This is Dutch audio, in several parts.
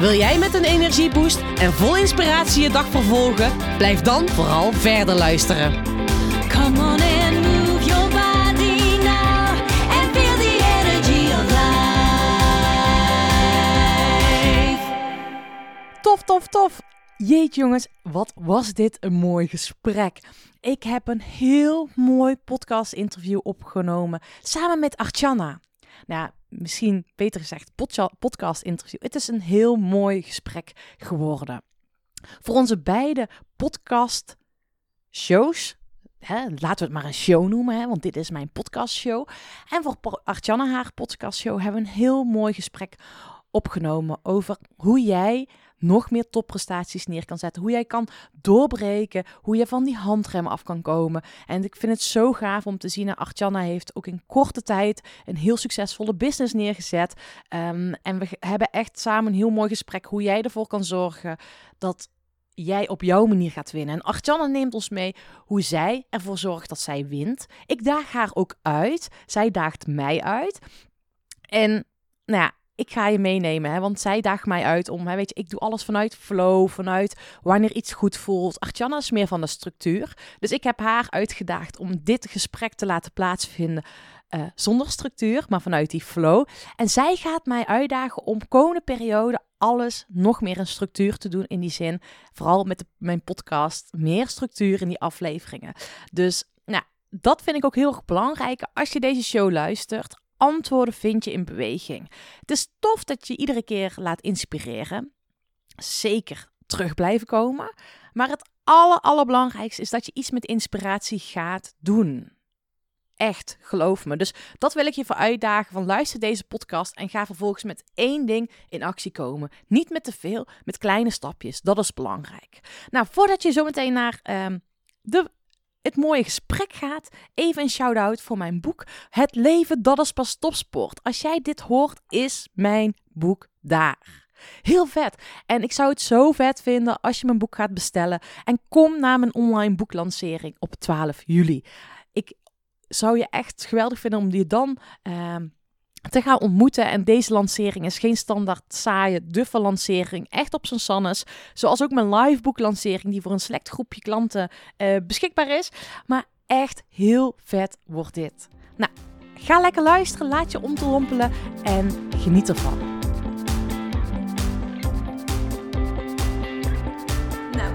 Wil jij met een energieboost en vol inspiratie je dag vervolgen? Blijf dan vooral verder luisteren. Come on and move your body now and feel the energy of life. Tof, tof, tof. Jeetje jongens, wat was dit een mooi gesprek. Ik heb een heel mooi podcast interview opgenomen samen met Archana. Nou, misschien beter gezegd podcast interview. Het is een heel mooi gesprek geworden. Voor onze beide podcast shows, hè, laten we het maar een show noemen, hè, want dit is mijn podcast show. En voor Archana haar podcast show hebben we een heel mooi gesprek opgenomen over hoe jij nog meer topprestaties neer kan zetten. Hoe jij kan doorbreken. Hoe je van die handrem af kan komen. En ik vind het zo gaaf om te zien. dat Artjana heeft ook in korte tijd een heel succesvolle business neergezet. Ehm, en we hebben echt samen een heel mooi gesprek. Hoe jij ervoor kan zorgen dat jij op jouw manier gaat winnen. En Artjanna neemt ons mee hoe zij ervoor zorgt dat zij wint. Ik daag haar ook uit. Zij daagt mij uit. En nou ja, ik ga je meenemen. Hè, want zij daagt mij uit om, hè, weet je, ik doe alles vanuit flow, vanuit wanneer iets goed voelt. Artjana is meer van de structuur. Dus ik heb haar uitgedaagd om dit gesprek te laten plaatsvinden. Uh, zonder structuur, maar vanuit die flow. En zij gaat mij uitdagen om komende periode alles nog meer een structuur te doen in die zin. Vooral met mijn podcast, meer structuur in die afleveringen. Dus nou, dat vind ik ook heel erg belangrijk als je deze show luistert antwoorden vind je in beweging. Het is tof dat je iedere keer laat inspireren. Zeker terug blijven komen. Maar het aller, allerbelangrijkste is dat je iets met inspiratie gaat doen. Echt, geloof me. Dus dat wil ik je voor uitdagen van luister deze podcast en ga vervolgens met één ding in actie komen. Niet met te veel, met kleine stapjes. Dat is belangrijk. Nou, voordat je zo meteen naar um, de het mooie gesprek gaat, even een shout-out voor mijn boek. Het leven, dat is pas topsport. Als jij dit hoort, is mijn boek daar. Heel vet. En ik zou het zo vet vinden als je mijn boek gaat bestellen. En kom naar mijn online boeklancering op 12 juli. Ik zou je echt geweldig vinden om die dan uh, te gaan ontmoeten. En deze lancering is geen standaard saaie, duffe lancering. Echt op zijn sannes. Zoals ook mijn live lancering die voor een select groepje klanten uh, beschikbaar is. Maar echt heel vet wordt dit. Nou, ga lekker luisteren, laat je omtrompelen en geniet ervan.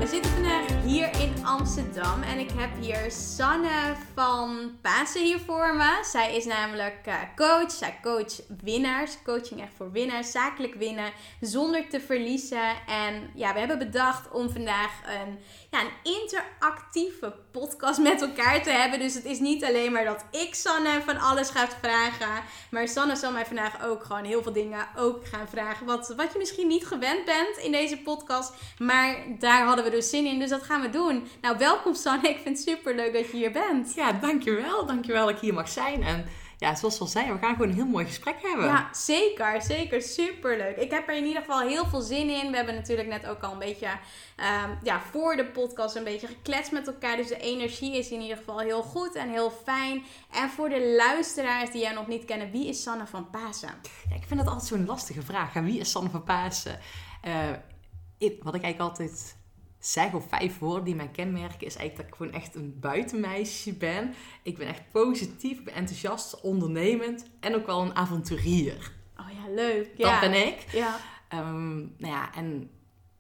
We zitten vandaag hier in Amsterdam en ik heb hier Sanne van Pasen hier voor me. Zij is namelijk uh, coach. Zij coacht winnaars, coaching echt voor winnaars, zakelijk winnen zonder te verliezen. En ja, we hebben bedacht om vandaag een, ja, een interactieve podcast met elkaar te hebben. Dus het is niet alleen maar dat ik Sanne van alles ga vragen, maar Sanne zal mij vandaag ook gewoon heel veel dingen ook gaan vragen. Wat, wat je misschien niet gewend bent in deze podcast, maar daar hadden we dus zin in. Dus dat gaan we doen. Nou, welkom Sanne. Ik vind het super leuk dat je hier bent. Ja, dankjewel. Dankjewel dat ik hier mag zijn. En ja, zoals we al zeiden, we gaan gewoon een heel mooi gesprek hebben. Ja, zeker. Zeker. Super leuk. Ik heb er in ieder geval heel veel zin in. We hebben natuurlijk net ook al een beetje um, ja, voor de podcast een beetje gekletst met elkaar. Dus de energie is in ieder geval heel goed en heel fijn. En voor de luisteraars die jij nog niet kennen, wie is Sanne van Pasen? Ja, ik vind dat altijd zo'n lastige vraag. Wie is Sanne van Pasen? Uh, wat ik eigenlijk altijd zeg of vijf woorden die mij kenmerken, is eigenlijk dat ik gewoon echt een buitenmeisje ben. Ik ben echt positief, ik ben enthousiast, ondernemend en ook wel een avonturier. Oh ja, leuk. Ja. Dat ben ik. Ja. Um, nou ja, en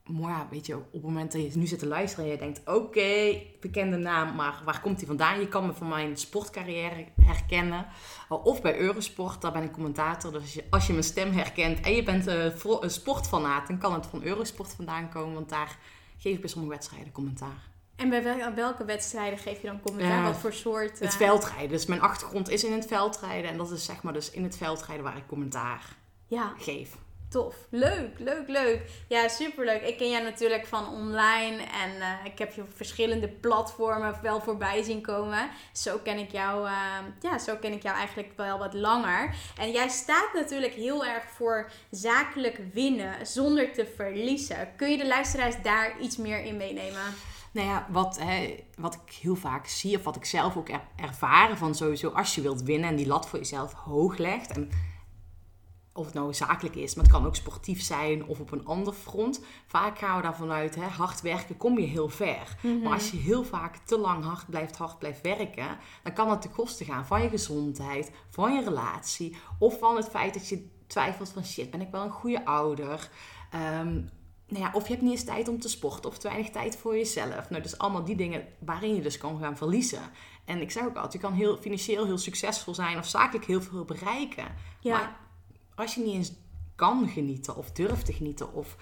maar ja, weet je, op het moment dat je nu zit te luisteren en je denkt, oké, bekende naam, maar waar komt hij vandaan? Je kan me van mijn sportcarrière herkennen. Of bij Eurosport, daar ben ik commentator. Dus als je, als je mijn stem herkent en je bent een sportfanaat, dan kan het van Eurosport vandaan komen. Want daar geef ik bij sommige wedstrijden commentaar. En bij welke wedstrijden geef je dan commentaar? Wat voor soort? Het veldrijden. Dus mijn achtergrond is in het veldrijden. En dat is zeg maar dus in het veldrijden waar ik commentaar ja. geef. Tof. Leuk, leuk, leuk. Ja, superleuk. Ik ken jou natuurlijk van online en eh, ik heb je op verschillende platformen wel voorbij zien komen. Zo ken ik jou, eh, ja, zo ken ik jou eigenlijk wel wat langer. En jij staat natuurlijk heel erg voor zakelijk winnen zonder te verliezen. Kun je de luisteraars daar iets meer in meenemen? Nou ja, wat, hè, wat ik heel vaak zie, of wat ik zelf ook heb ervaren van sowieso als je wilt winnen en die lat voor jezelf hoog legt. En of het nou zakelijk is, maar het kan ook sportief zijn of op een ander front. Vaak gaan we daarvan uit, hè, hard werken kom je heel ver. Maar als je heel vaak te lang hard blijft, hard blijft werken, dan kan dat ten koste gaan van je gezondheid, van je relatie. Of van het feit dat je twijfelt van shit, ben ik wel een goede ouder? Ehm, nou ja, of je hebt niet eens tijd om te sporten of te weinig tijd voor jezelf. Nou, dus allemaal die dingen waarin je dus kan gaan verliezen. En ik zeg ook altijd, je kan heel financieel heel succesvol zijn of zakelijk heel veel bereiken. Ja. Maar als je niet eens kan genieten of durft te genieten of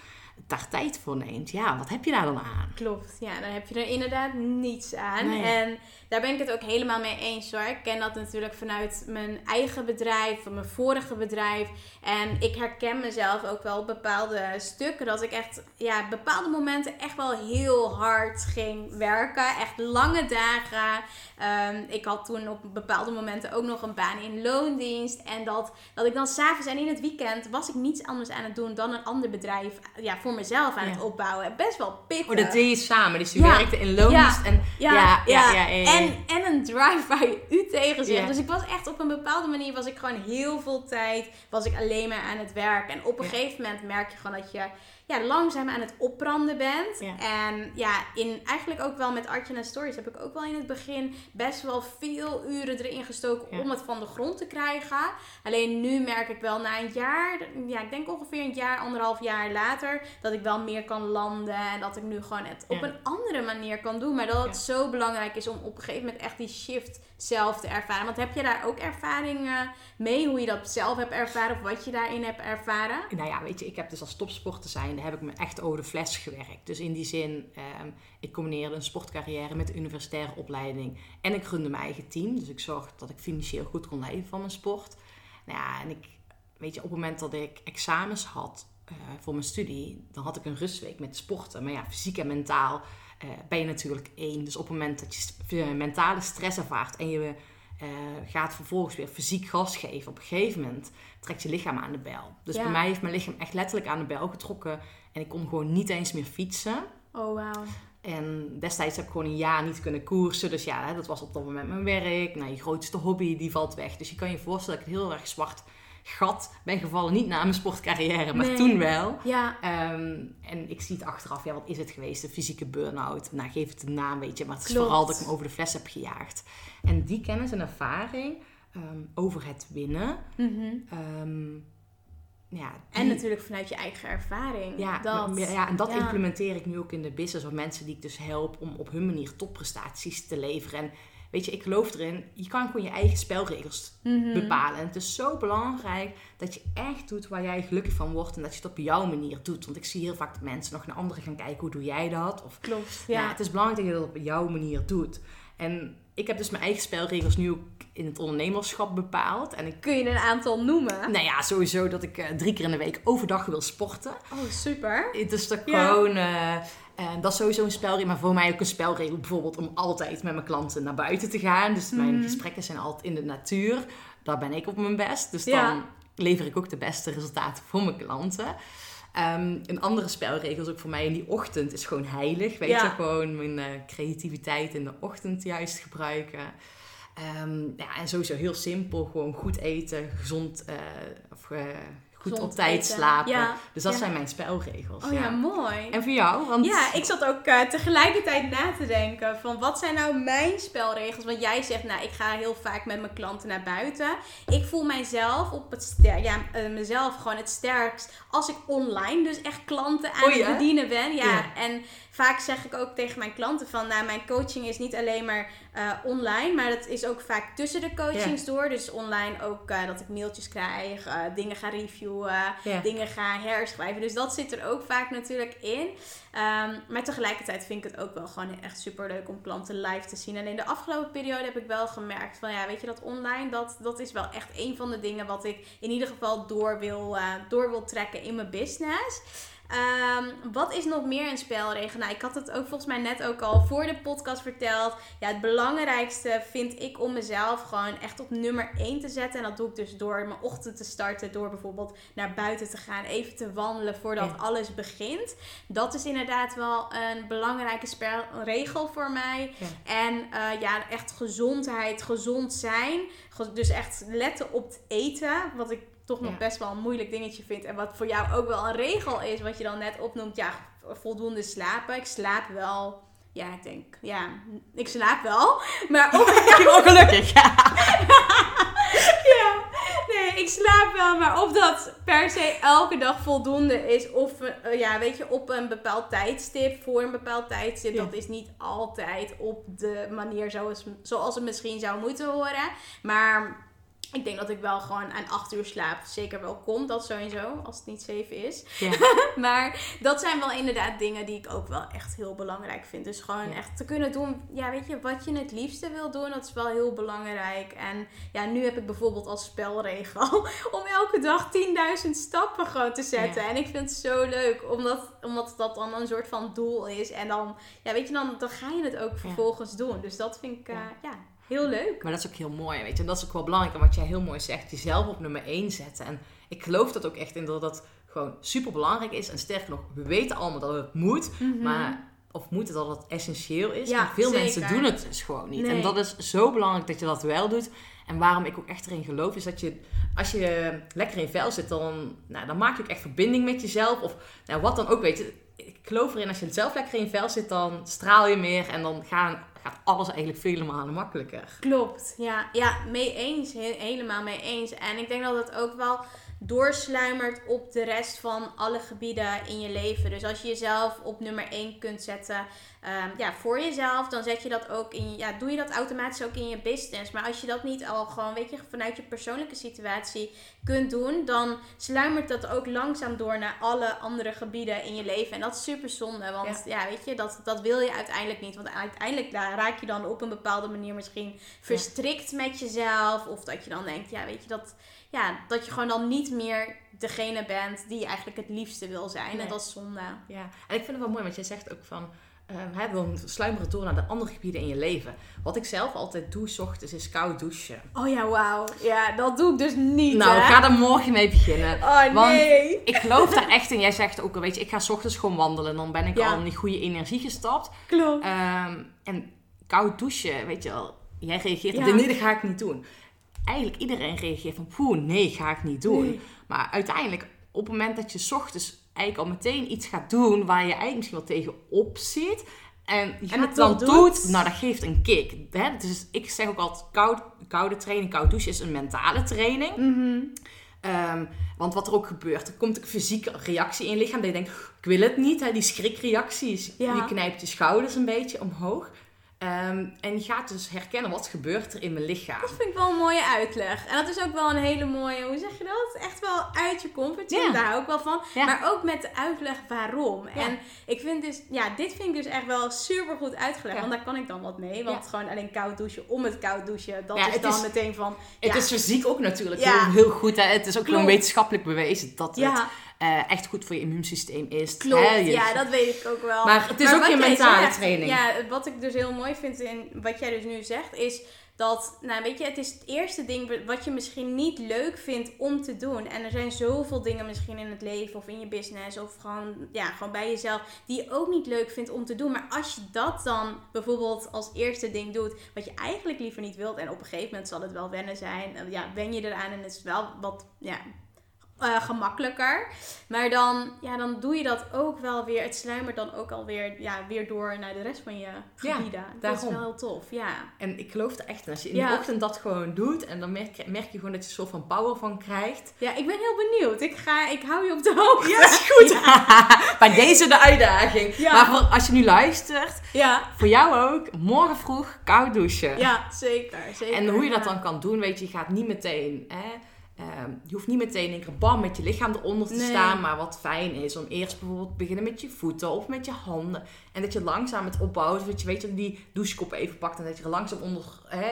daar tijd voor neemt, ja, wat heb je daar dan aan? Klopt, ja, dan heb je er inderdaad niets aan. Nee. En daar ben ik het ook helemaal mee eens hoor. Ik ken dat natuurlijk vanuit mijn eigen bedrijf, van mijn vorige bedrijf. En ik herken mezelf ook wel op bepaalde stukken. Dat ik echt, ja, bepaalde momenten echt wel heel hard ging werken. Echt lange dagen. Ehm, ik had toen op bepaalde momenten ook nog een baan in loondienst. En dat, dat ik dan s'avonds en in het weekend was ik niets anders aan het doen dan een ander bedrijf ja, voor mezelf aan Ja. het opbouwen. Best wel pittig. Oh, dat deed je samen. Dus je Ja. werkte in loondienst Ja. en Ja, ja, ja, ja, ja, ja, ja. En, en een drive waar je u tegen. Dus ik was echt op een bepaalde manier, was ik gewoon heel veel tijd, was ik alleen maar aan het werk. En op een gegeven moment merk je gewoon dat je ja, langzaam aan het opbranden bent. En ja, in, eigenlijk ook wel met Artje Stories heb ik ook wel in het begin best wel veel uren erin gestoken om het van de grond te krijgen. Alleen nu merk ik wel na een jaar, ja, ik denk ongeveer een jaar, anderhalf jaar later, dat ik wel meer kan landen. En dat ik nu gewoon het op een andere manier kan doen. Maar dat het zo belangrijk is om op een gegeven moment echt die shift zelf te ervaren. Want heb je daar ook ervaring mee? Hoe je dat zelf hebt ervaren of wat je daarin hebt ervaren? Nou ja, weet je, ik heb dus als topsporter zijn, daar heb ik me echt over de fles gewerkt. Dus in die zin, ehm, ik combineerde een sportcarrière met een universitaire opleiding. En ik runde mijn eigen team. Dus ik zorgde dat ik financieel goed kon leven van mijn sport. Nou ja, en ik, weet je, op het moment dat ik examens had eh, voor mijn studie, dan had ik een rustweek met sporten. Maar ja, fysiek en mentaal eh, ben je natuurlijk één. Dus op het moment dat je eh, mentale stress ervaart en je eh, gaat vervolgens weer fysiek gas geven, op een gegeven moment trekt je lichaam aan de bel. Dus Ja. bij mij heeft mijn lichaam echt letterlijk aan de bel getrokken en ik kon gewoon niet eens meer fietsen. Oh, wauw. En destijds heb ik gewoon een jaar niet kunnen koersen. Dus ja, dat was op dat moment mijn werk. Nou, je grootste hobby, die valt weg. Dus je kan je voorstellen dat ik een heel erg zwart gat ben gevallen. Niet na mijn sportcarrière, maar Nee. toen wel. Ja, Ehm, en ik zie het achteraf, ja, wat is het geweest? Een fysieke burn-out. Nou, geef het een naam, weet je. Maar het is vooral dat ik me over de fles heb gejaagd. En die kennis en ervaring ehm, over het winnen. mhm. ehm, ja, En natuurlijk vanuit je eigen ervaring. ja, dat. ja, en dat Ja. implementeer ik nu ook in de business. Of mensen die ik dus help om op hun manier topprestaties te leveren. En weet je, ik geloof erin, je kan gewoon je eigen spelregels Mhm. bepalen. En het is zo belangrijk dat je echt doet waar jij gelukkig van wordt. En dat je het op jouw manier doet. Want ik zie heel vaak dat mensen nog naar anderen gaan kijken. Hoe doe jij dat? Of Klopt, ja. het is belangrijk dat je dat op jouw manier doet. En ik heb dus mijn eigen spelregels nu ook in het ondernemerschap bepaald. En ik, Kun je een aantal noemen? nou ja, sowieso dat ik eh, drie keer in de week overdag wil sporten. Oh, super. Het is Ja. gewoon... eh, en dat is sowieso een spelregel. Maar voor mij ook een spelregel bijvoorbeeld om altijd met mijn klanten naar buiten te gaan. Dus mijn Mhm. gesprekken zijn altijd in de natuur. Daar ben ik op mijn best. Dus Ja. dan lever ik ook de beste resultaten voor mijn klanten. Ehm, een andere spelregel is ook voor mij in die ochtend is gewoon heilig. Weet Ja. je, gewoon mijn eh, creativiteit in de ochtend juist gebruiken. Ehm, ja, en sowieso heel simpel. Gewoon goed eten, gezond, eh, of, eh, goed op tijd slapen. Ja. Dus dat Ja. zijn mijn spelregels. Oh ja, mooi. En voor jou? Want Ja, ik zat ook eh, tegelijkertijd na te denken van wat zijn nou mijn spelregels? Want jij zegt, nou, ik ga heel vaak met mijn klanten naar buiten. Ik voel mijzelf op het ster ja, eh, mezelf gewoon het sterkst als ik online dus echt klanten aan het bedienen ben. Ja, Ja. en vaak zeg ik ook tegen mijn klanten van, nou, mijn coaching is niet alleen maar eh, online, maar dat is ook vaak tussen de coachings door. Dus online ook eh, dat ik mailtjes krijg, eh, dingen ga reviewen, dingen ga herschrijven. Dus dat zit er ook vaak natuurlijk in. Ehm, maar tegelijkertijd vind ik het ook wel gewoon echt super leuk om klanten live te zien. En in de afgelopen periode heb ik wel gemerkt van ja, weet je dat online, dat, dat is wel echt een van de dingen wat ik in ieder geval door wil, door wil trekken in mijn business. Ehm, wat is nog meer een spelregel? Nou, ik had het ook volgens mij net ook al voor de podcast verteld. Ja, het belangrijkste vind ik om mezelf gewoon echt op nummer 1 te zetten. En dat doe ik dus door mijn ochtend te starten. Door bijvoorbeeld naar buiten te gaan, even te wandelen voordat Ja. alles begint. Dat is inderdaad wel een belangrijke spelregel voor mij. Ja. En eh, ja, echt gezondheid, gezond zijn. Dus echt letten op het eten. Wat ik toch nog Ja. best wel een moeilijk dingetje vind. En wat voor jou ook wel een regel is. Wat je dan net opnoemt. Ja, voldoende slapen. Ik slaap wel. Ja, ik denk, ja, ik slaap wel. Maar op, gelukkig. Ja. ja, nee, ik slaap wel, maar of dat per se elke dag voldoende is, of eh, ja, weet je, op een bepaald tijdstip, voor een bepaald tijdstip, Ja. dat is niet altijd op de manier zoals, zoals het misschien zou moeten horen. Maar ik denk dat ik wel gewoon aan 8 uur slaap zeker wel kom, dat sowieso, als het niet 7 is. Ja. Maar dat zijn wel inderdaad dingen die ik ook wel echt heel belangrijk vind. Dus gewoon Ja. echt te kunnen doen, ja, weet je, wat je het liefste wil doen, dat is wel heel belangrijk. En ja, nu heb ik bijvoorbeeld als spelregel om elke dag 10.000 stappen gewoon te zetten. Ja. En ik vind het zo leuk, omdat, omdat dat dan een soort van doel is. En dan, ja, weet je, dan, dan ga je het ook vervolgens doen. Dus dat vind ik, eh, Ja. Heel leuk. Maar dat is ook heel mooi, weet je. En dat is ook wel belangrijk. En wat jij heel mooi zegt, jezelf op nummer 1 zetten. En ik geloof dat ook echt in dat dat gewoon super belangrijk is. En sterker nog, we weten allemaal dat het moet. Maar, of moeten dat het essentieel is. Ja, maar veel zeker. mensen doen het dus gewoon niet. Nee. En dat is zo belangrijk dat je dat wel doet. En waarom ik ook echt erin geloof, is dat je, als je lekker in vel zit, dan, nou, dan maak je ook echt verbinding met jezelf. Of nou, wat dan ook, weet je. Ik geloof erin, als je zelf lekker in vel zit, dan straal je meer. En dan gaan, gaat alles eigenlijk vele malen makkelijker. Klopt, ja, ja mee eens, he- helemaal mee eens. En ik denk dat het ook wel doorsluimert op de rest van alle gebieden in je leven. Dus als je jezelf op nummer 1 kunt zetten, ehm, ja, voor jezelf, dan zet je dat ook in, ja, doe je dat automatisch ook in je business. Maar als je dat niet al gewoon, weet je, vanuit je persoonlijke situatie kunt doen, dan sluimert dat ook langzaam door naar alle andere gebieden in je leven. En dat is super zonde, want ja, weet je, dat, dat wil je uiteindelijk niet. Want uiteindelijk daar raak je dan op een bepaalde manier misschien verstrikt met jezelf. Of dat je dan denkt, ja, weet je, dat, ja, dat je gewoon dan niet meer degene bent die je eigenlijk het liefste wil zijn. Nee. En dat is zonde. Ja, en ik vind het wel mooi, want jij zegt ook van... hè, dan sluimeren door naar de andere gebieden in je leven. Wat ik zelf altijd doe, s ochtends, is koud douchen. Oh ja, wauw. Ja, dat doe ik dus niet, nou, hè? ga er morgen mee beginnen. Oh Want nee. ik geloof daar echt in. Jij zegt ook, weet je, ik ga s ochtends gewoon wandelen. Dan ben ik Ja. al in die goede energie gestapt. Klopt. Ehm, en koud douchen, weet je wel. Jij reageert op Ja. nee, dat ga ik niet doen. Eigenlijk iedereen reageert van, poeh, nee, ga ik niet doen. Nee. Maar uiteindelijk, op het moment dat je ochtends eigenlijk al meteen iets gaat doen waar je eigenlijk misschien wel tegenop zit. En je En het dan doet, doet. nou dat geeft een kick. Hè? Dus ik zeg ook altijd, koud, koude training, koud douchen is een mentale training. Mhm. Ehm, want wat er ook gebeurt, er komt een fysieke reactie in je lichaam. Dat je denkt, ik wil het niet. Hè? Die schrikreacties. Ja. Je knijpt je schouders een beetje omhoog. Ehm, en gaat dus herkennen, wat gebeurt er in mijn lichaam. Dat vind ik wel een mooie uitleg. En dat is ook wel een hele mooie, hoe zeg je dat? Echt wel uit je comfortzone. Ja. Daar hou ik wel van. Ja. Maar ook met de uitleg waarom. Ja. En ik vind dus, ja, dit vind ik dus echt wel super goed uitgelegd. Want daar kan ik dan wat mee. Want gewoon alleen koud douchen om het koud douchen. Dat is het dan is- meteen van. Het is fysiek ook natuurlijk Ja. heel, heel goed. Hè? Het is ook gewoon wetenschappelijk bewezen dat het Eh, echt goed voor je immuunsysteem is. Klopt, Hè? Ja, dat weet ik ook wel. Maar het is ook je mentale zegt, training. Ja, wat ik dus heel mooi vind in wat jij dus nu zegt, is dat, nou weet je, het is het eerste ding wat je misschien niet leuk vindt om te doen. En er zijn zoveel dingen misschien in het leven of in je business of gewoon, ja, gewoon bij jezelf, die je ook niet leuk vindt om te doen. Maar als je dat dan bijvoorbeeld als eerste ding doet, wat je eigenlijk liever niet wilt, en op een gegeven moment zal het wel wennen zijn, en ja, wen je eraan en het is wel wat, ja, eh, gemakkelijker. Maar dan, ja, dan doe je dat ook wel weer. Het sluimert dan ook alweer ja, weer door naar de rest van je Ja, gebieden. dat is wel heel tof, ja. En ik geloof er echt in. Als je in Ja. de ochtend dat gewoon doet. En dan merk, merk je gewoon dat je een soort van power van krijgt. Ja, ik ben heel benieuwd. Ik, ga, ik hou je op de hoogte. Ja, is goed. Bij deze de uitdaging. Ja. Maar voor, als je nu luistert, Ja, voor jou ook, morgen vroeg koud douchen. ja zeker, zeker. En hoe je dat ja. dan kan doen, weet je, je gaat niet meteen. Hè, ehm, je hoeft niet meteen een keer bam met je lichaam eronder te Nee. staan. Maar wat fijn is om eerst bijvoorbeeld te beginnen met je voeten of met je handen. En dat je langzaam het opbouwt. Dat je weet dat je die douchekop even pakt. En dat je er langzaam onder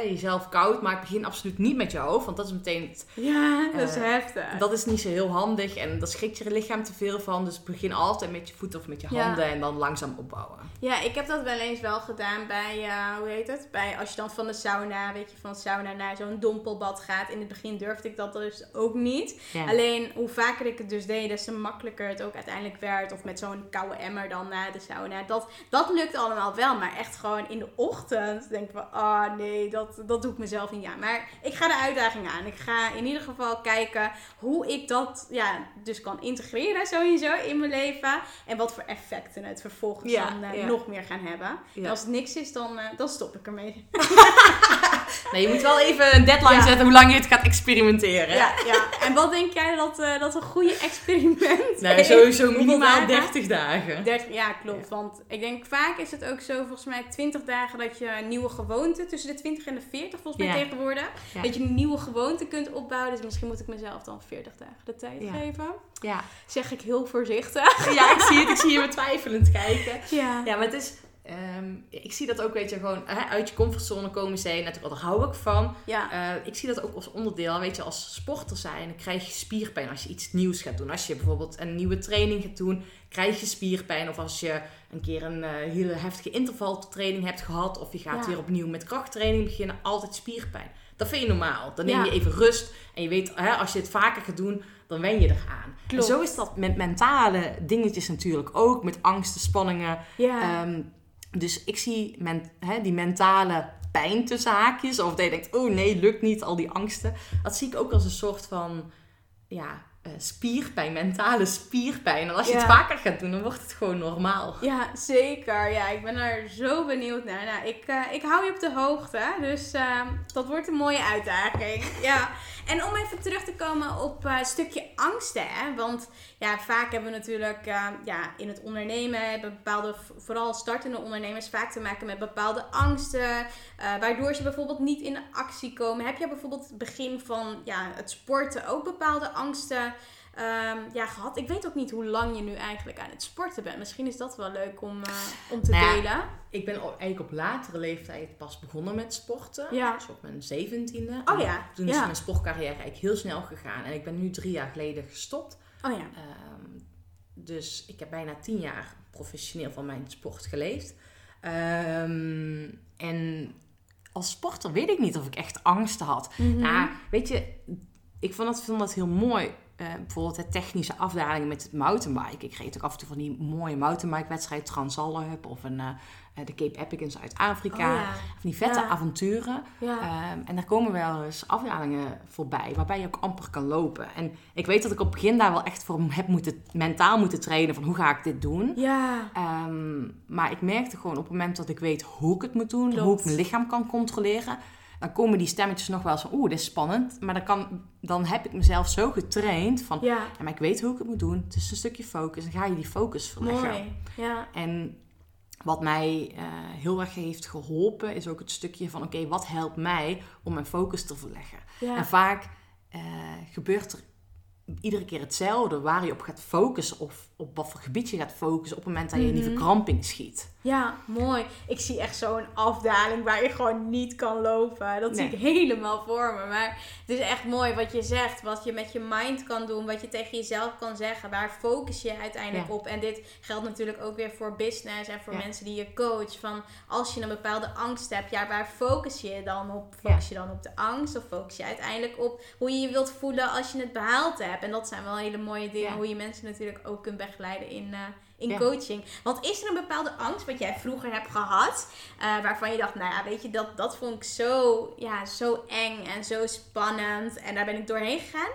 jezelf koud maakt. Begin absoluut niet met je hoofd. Want dat is meteen. het- Ja, dat is Eh, heftig. Dat is niet zo heel handig. En daar schrikt je lichaam te veel van. Dus begin altijd met je voeten of met je Ja. handen. En dan langzaam opbouwen. Ja, ik heb dat wel eens wel gedaan bij, eh, hoe heet het? Bij, als je dan van de sauna, weet je, van de sauna naar zo'n dompelbad gaat. In het begin durfde ik dat dus ook niet. Ja. Alleen, hoe vaker ik het dus deed, des te makkelijker het ook uiteindelijk werd. Of met zo'n koude emmer dan na de sauna. Dat, dat lukt allemaal wel, maar echt gewoon in de ochtend denk ik van, ah nee, dat, dat doe ik mezelf niet aan. Maar ik ga de uitdaging aan. Ik ga in ieder geval kijken hoe ik dat, ja, dus kan integreren sowieso in mijn leven. En wat voor effecten het vervolgens Ja, dan eh, ja. nog meer gaan hebben. En als het niks is, dan, eh, dan stop ik ermee. Nee, je moet wel even een deadline zetten hoe lang je het gaat experimenteren. Ja, ja. En wat denk jij dat, eh, dat een goede experiment is? sowieso minimaal dagen? 30 dagen. 30, ja, klopt. Want ik denk vaak is het ook zo, volgens mij 20 dagen dat je een nieuwe gewoonte, tussen de 20 en de 40 volgens mij Ja. tegenwoordig, Ja. dat je een nieuwe gewoonte kunt opbouwen. Dus misschien moet ik mezelf dan 40 dagen de tijd geven. Ja. Zeg ik heel voorzichtig. ja, ik zie het. Ik zie je betwijfelend kijken. Ja. Ja, maar het is... ehm, ik zie dat ook, weet je, gewoon hè, uit je comfortzone komen zijn. Natuurlijk, daar hou ik van. Ja. Eh, ik zie dat ook als onderdeel. Weet je, als sporter zijn, dan krijg je spierpijn als je iets nieuws gaat doen. Als je bijvoorbeeld een nieuwe training gaat doen, krijg je spierpijn. Of als je een keer een eh, hele heftige intervaltraining hebt gehad. Of je gaat Ja. weer opnieuw met krachttraining beginnen. Altijd spierpijn. Dat vind je normaal. Dan neem Ja. je even rust. En je weet, hè, als je het vaker gaat doen, dan wen je eraan. En zo is dat met mentale dingetjes natuurlijk ook. Met angsten, spanningen. Ja. Ehm, dus ik zie men, hè, die mentale pijn tussen haakjes. Of dat je denkt, oh nee, lukt niet, al die angsten. Dat zie ik ook als een soort van ja, eh, spierpijn, mentale spierpijn. En als je Ja. het vaker gaat doen, dan wordt het gewoon normaal. Ja, zeker. Ja, ik ben er zo benieuwd naar. Nou, ik, eh, ik hou je op de hoogte. Dus eh, dat wordt een mooie uitdaging. Ja. En om even terug te komen op een stukje angsten. Hè? Want ja, vaak hebben we natuurlijk eh, ja, in het ondernemen, bepaalde, vooral startende ondernemers, vaak te maken met bepaalde angsten. eh, waardoor ze bijvoorbeeld niet in actie komen. Heb jij bijvoorbeeld het begin van ja, het sporten ook bepaalde angsten ehm, ja, gehad? Ik weet ook niet hoe lang je nu eigenlijk aan het sporten bent. Misschien is dat wel leuk om, eh, om te Nou delen. Ik ben eigenlijk op latere leeftijd pas begonnen met sporten. Ja. Dus op mijn zeventiende. Oh ja, Toen is ja. mijn sportcarrière eigenlijk heel snel gegaan. En ik ben nu drie jaar geleden gestopt. Oh ja. Ehm, dus ik heb bijna tien jaar professioneel van mijn sport geleefd. Ehm, en als sporter weet ik niet of ik echt angsten had. Mhm. Nou, weet je, ik vond dat, vond dat heel mooi. Eh, bijvoorbeeld de technische afdalingen met het mountainbike. Ik reed ook af en toe van die mooie mountainbike-wedstrijd, Transalp of een, eh, eh, de Cape Epic in Zuid-Afrika. Oh ja. Van die vette Ja. avonturen. Ja. Ehm, en daar komen wel eens afdalingen voorbij waarbij je ook amper kan lopen. En ik weet dat ik op het begin daar wel echt voor heb moeten, mentaal moeten trainen van hoe ga ik dit doen. ja. Ehm, maar ik merkte gewoon op het moment dat ik weet hoe ik het moet doen, Klopt. hoe ik mijn lichaam kan controleren, dan komen die stemmetjes nog wel eens van oeh, dit is spannend. Maar dan, kan, dan heb ik mezelf zo getraind van Ja. ja, maar ik weet hoe ik het moet doen. Het is een stukje focus. Dan ga je die focus verleggen. Mooi. Ja. En wat mij eh, heel erg heeft geholpen, is ook het stukje van: oké, wat helpt mij om mijn focus te verleggen? Ja. En vaak eh, gebeurt er iedere keer hetzelfde waar je op gaat focussen, of op wat voor gebied je gaat focussen op het moment dat je in die Mhm. verkramping schiet. Ja, mooi. Ik zie echt zo'n afdaling waar je gewoon niet kan lopen. Dat zie ik helemaal voor me. Maar het is echt mooi wat je zegt. Wat je met je mind kan doen. Wat je tegen jezelf kan zeggen. Waar focus je uiteindelijk Ja. op? En dit geldt natuurlijk ook weer voor business en voor Ja. mensen die je coach. Van als je een bepaalde angst hebt, ja, waar focus je dan op? Focus je dan op de angst? Of focus je uiteindelijk op hoe je je wilt voelen als je het behaald hebt? En dat zijn wel hele mooie dingen. Hoe je mensen natuurlijk ook kunt begeleiden in, eh, in Ja. coaching. Want is er een bepaalde angst wat jij vroeger hebt gehad, eh, waarvan je dacht, nou ja, weet je, dat, dat vond ik zo, ja, zo eng en zo spannend en daar ben ik doorheen gegaan?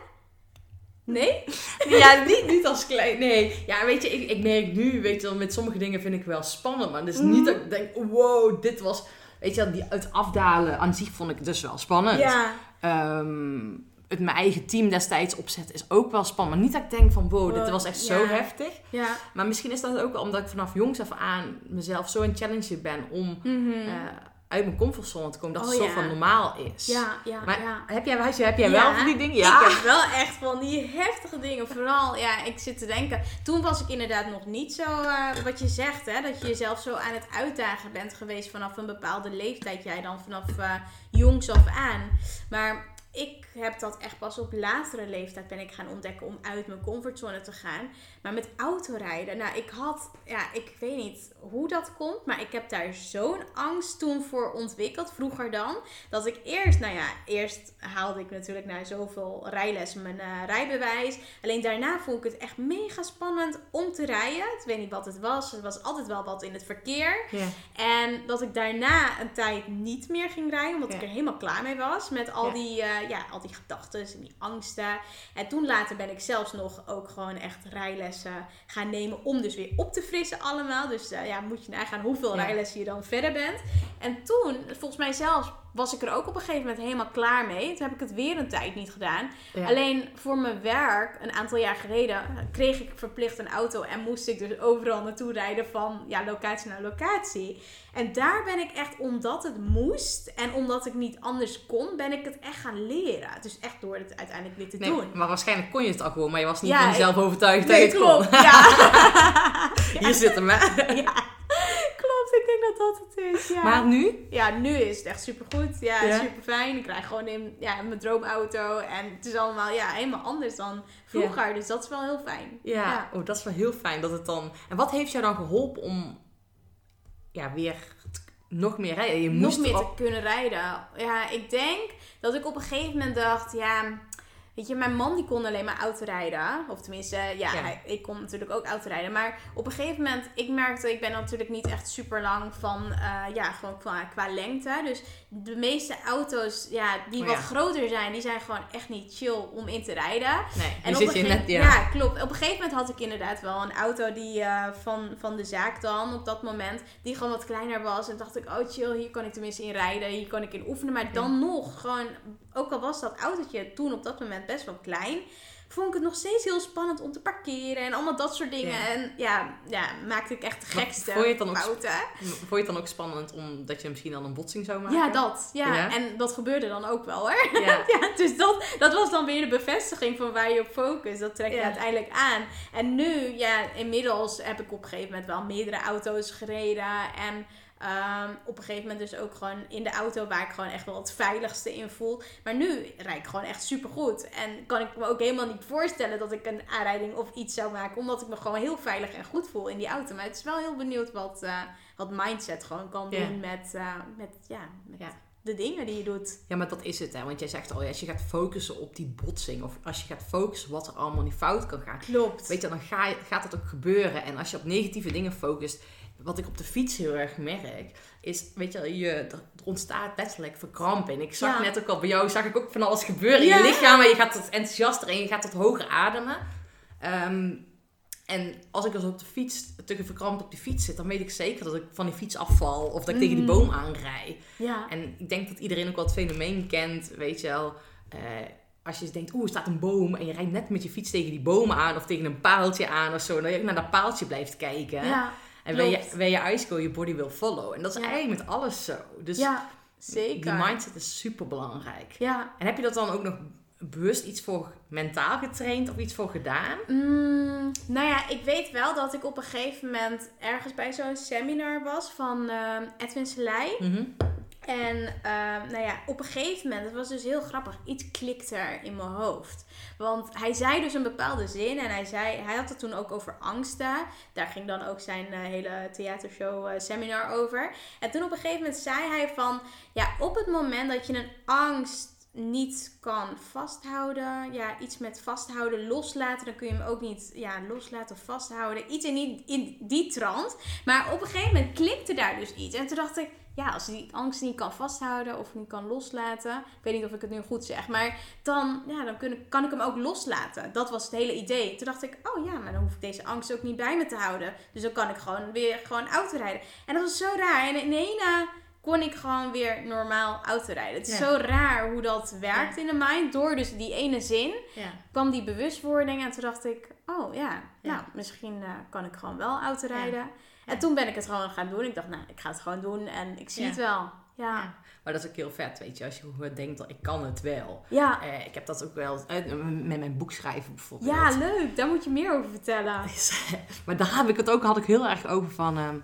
Nee? Ja, niet, niet als klein. Nee. Ja, weet je, ik, ik merk nu, weet je wel, met sommige dingen vind ik wel spannend. Maar het is niet dat ik denk, wow, dit was... Weet je wel, die uit afdalen aan zich vond ik dus wel spannend. Ja. Ehm, het mijn eigen team destijds opzetten is ook wel spannend. Maar niet dat ik denk van, wow, dit was echt ja. zo heftig. Ja. Maar misschien is dat ook wel omdat ik vanaf jongs af aan mezelf zo een challenge ben om Mhm. eh, uit mijn comfortzone te komen. Dat Oh, het zo ja. van normaal is. ja, ja, Maar ja. heb jij, heb jij wel van die dingen? Ja. Ik heb wel echt van die heftige dingen. Vooral, ja, ik zit te denken. Toen was ik inderdaad nog niet zo, eh, wat je zegt, hè. Dat je jezelf zo aan het uitdagen bent geweest vanaf een bepaalde leeftijd. Jij dan vanaf eh, jongs af aan. Maar ik heb dat echt pas op latere leeftijd ben ik gaan ontdekken om uit mijn comfortzone te gaan. Maar met autorijden, nou ik had, ja, ik weet niet hoe dat komt, maar ik heb daar zo'n angst toen voor ontwikkeld, vroeger dan. Dat ik eerst, nou ja, eerst haalde ik natuurlijk na zoveel rijlessen mijn eh, rijbewijs. Alleen daarna vond ik het echt mega spannend om te rijden. Ik weet niet wat het was. Het was altijd wel wat in het verkeer. En dat ik daarna een tijd niet meer ging rijden, omdat ik er helemaal klaar mee was. Met al die, eh, ja, al die gedachten en die angsten. En toen later ben ik zelfs nog ook gewoon echt rijlessen gaan nemen om dus weer op te frissen allemaal. Dus eh, ja, moet je nagaan hoeveel Ja. rijlessen je dan verder bent. En toen, volgens mij zelfs, was ik er ook op een gegeven moment helemaal klaar mee. Toen heb ik het weer een tijd niet gedaan. Ja. Alleen voor mijn werk, een aantal jaar geleden, kreeg ik verplicht een auto en moest ik dus overal naartoe rijden van ja, locatie naar locatie. En daar ben ik echt, omdat het moest en omdat ik niet anders kon, ben ik het echt gaan leren. Dus echt door het uiteindelijk weer te Nee, doen. maar waarschijnlijk kon je het al gewoon, maar je was niet Ja, van jezelf overtuigd Nee, dat je het klopt. kon. Ja. Hier zit hem, hè? ja. Ik denk dat dat het is. Ja. Maar nu? Ja, nu is het echt supergoed. Ja, Ja? super fijn. Ik rijd gewoon in ja, mijn droomauto. En het is allemaal ja, helemaal anders dan vroeger. Dus dat is wel heel fijn. Ja. Ja. Oh, dat is wel heel fijn dat het dan... En wat heeft jou dan geholpen om ja, weer nog meer rijden? Je Nog moest meer erop- te kunnen rijden. Ja, ik denk dat ik op een gegeven moment dacht, ja... Weet je, mijn man die kon alleen maar autorijden. Of tenminste, ja, Ja. hij- ik kon natuurlijk ook autorijden. Maar op een gegeven moment, ik merkte, ik ben natuurlijk niet echt super lang van, eh, ja, gewoon qua, qua lengte. Dus de meeste auto's, ja, die Oh wat ja. groter zijn, die zijn gewoon echt niet chill om in te rijden. Nee, En op zit een je net... Ja. ja. klopt. Op een gegeven moment had ik inderdaad wel een auto die eh, van, van de zaak dan op dat moment, die gewoon wat kleiner was. En dacht ik, oh chill, hier kan ik tenminste in rijden, hier kan ik in oefenen. Maar dan nog, gewoon, ook al was dat autootje toen op dat moment best wel klein, vond ik het nog steeds heel spannend om te parkeren en allemaal dat soort dingen. Ja. En ja, ja, maakte ik echt de gekste vond je het dan ook fouten. Vond je het dan ook spannend omdat je misschien dan een botsing zou maken? Ja, dat. Ja. Ja? En dat gebeurde dan ook wel hoor. Ja. Ja, dus dat, dat was dan weer de bevestiging van waar je op focust. Dat trek je uiteindelijk aan. En nu, ja, inmiddels heb ik op een gegeven moment wel meerdere auto's gereden. En ehm, op een gegeven moment dus ook gewoon in de auto waar ik gewoon echt wel het veiligste in voel. Maar nu rijd ik gewoon echt supergoed. En kan ik me ook helemaal niet voorstellen dat ik een aanrijding of iets zou maken. Omdat ik me gewoon heel veilig en goed voel in die auto. Maar het is wel heel benieuwd wat, eh, wat mindset gewoon kan doen met, eh, met, ja, met Ja. de dingen die je doet. Ja, maar dat is het, hè. Want jij zegt al, als je gaat focussen op die botsing... of als je gaat focussen wat er allemaal niet fout kan gaan... Klopt. Weet je, dan ga gaat dat ook gebeuren. En als je op negatieve dingen focust... Wat ik op de fiets heel erg merk... is, weet je, je er ontstaat letterlijk verkramping. Ik zag Ja. net ook al bij jou... zag ik ook van alles gebeuren in Ja. je lichaam... en je gaat wat enthousiaster en je gaat wat hoger ademen. Ehm, en als ik dus op de fiets, te verkrampt op die fiets zit... dan weet ik zeker dat ik van die fiets afval... of dat ik tegen die Mhm. boom aanrij. Ja. En ik denk dat iedereen ook wel het fenomeen kent, weet je wel. eh, als je denkt, oeh, er staat een boom en je rijdt net met je fiets tegen die boom aan of tegen een paaltje aan of zo. Dat je ook naar dat paaltje blijft kijken. Ja, en waar je, je eyes go, je body will follow. En dat is Ja. eigenlijk met alles zo. Dus ja zeker. die mindset is super belangrijk. Ja. En heb je dat dan ook nog bewust iets voor mentaal getraind of iets voor gedaan? Mm, nou ja, ik weet wel dat ik op een gegeven moment ergens bij zo'n seminar was van ehm, Edwin Selei. Mhm. En ehm, nou ja, op een gegeven moment, het was dus heel grappig, iets klikte er in mijn hoofd. Want hij zei dus een bepaalde zin en hij zei, hij had het toen ook over angsten. Daar ging dan ook zijn eh, hele theatershow eh, seminar over. En toen op een gegeven moment zei hij van, ja, op het moment dat je een angst niet kan vasthouden, ja, iets met vasthouden, loslaten, dan kun je hem ook niet, ja, loslaten of vasthouden. Iets in die, in die trant. Maar op een gegeven moment klikte daar dus iets. En toen dacht ik, ja, als die angst niet kan vasthouden of niet kan loslaten. Ik weet niet of ik het nu goed zeg. Maar dan, ja, dan kun, kan ik hem ook loslaten. Dat was het hele idee. Toen dacht ik, oh ja, maar dan hoef ik deze angst ook niet bij me te houden. Dus dan kan ik gewoon weer gewoon autorijden. En dat was zo raar. En in ene kon ik gewoon weer normaal autorijden. Het is Ja. zo raar hoe dat werkt in de mind. Door dus die ene zin Ja. kwam die bewustwording. En toen dacht ik, oh ja, Ja. nou, misschien eh, kan ik gewoon wel autorijden. En toen ben ik het gewoon gaan doen. Ik dacht, nou, ik ga het gewoon doen en ik zie het wel. Ja. Maar dat is ook heel vet, weet je. Als je denkt, dat ik kan het wel. ja. Eh, ik heb dat ook wel eh, met mijn boek schrijven bijvoorbeeld. ja leuk. Daar moet je meer over vertellen. maar daar heb ik het ook, had ik heel erg over van, ehm,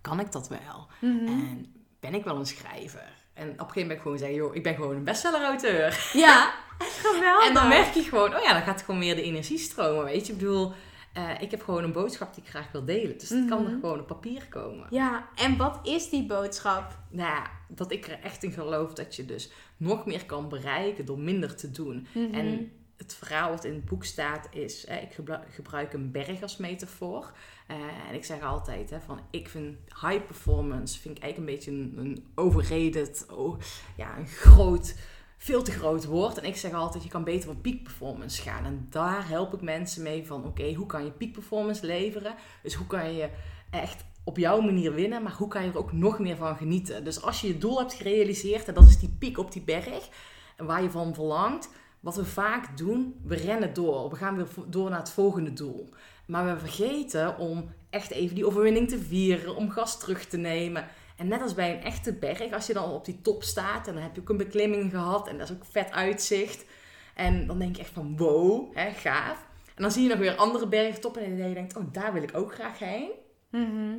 kan ik dat wel? Mhm. En ben ik wel een schrijver? En op een gegeven moment ben ik gewoon zeggen, joh, ik ben gewoon een bestseller-auteur. Ja, geweldig. En dan merk je gewoon, oh ja, dan gaat gewoon weer de energie stromen, weet je. Ik bedoel, eh, ik heb gewoon een boodschap die ik graag wil delen. Dus het kan er Mhm. gewoon op papier komen. Ja, en wat is die boodschap? Nou ja, dat ik er echt in geloof dat je dus nog meer kan bereiken door minder te doen. Mhm. En het verhaal wat in het boek staat is, ik gebru- gebruik een berg als metafoor. Eh, en ik zeg altijd, van, ik vind high performance, vind ik eigenlijk een beetje een, een oh, ja, een groot, veel te groot woord. En ik zeg altijd, je kan beter voor peak performance gaan. En daar help ik mensen mee van, oké, hoe kan je peak performance leveren? Dus hoe kan je echt op jouw manier winnen, maar hoe kan je er ook nog meer van genieten? Dus als je je doel hebt gerealiseerd, en dat is die piek op die berg, waar je van verlangt, wat we vaak doen, we rennen door. We gaan weer door naar het volgende doel. Maar we vergeten om echt even die overwinning te vieren, om gas terug te nemen. En net als bij een echte berg, als je dan op die top staat en dan heb je ook een beklimming gehad en dat is ook vet uitzicht. En dan denk je echt van wow, hè, gaaf. En dan zie je nog weer andere bergtoppen en je denkt, oh daar wil ik ook graag heen. Mhm.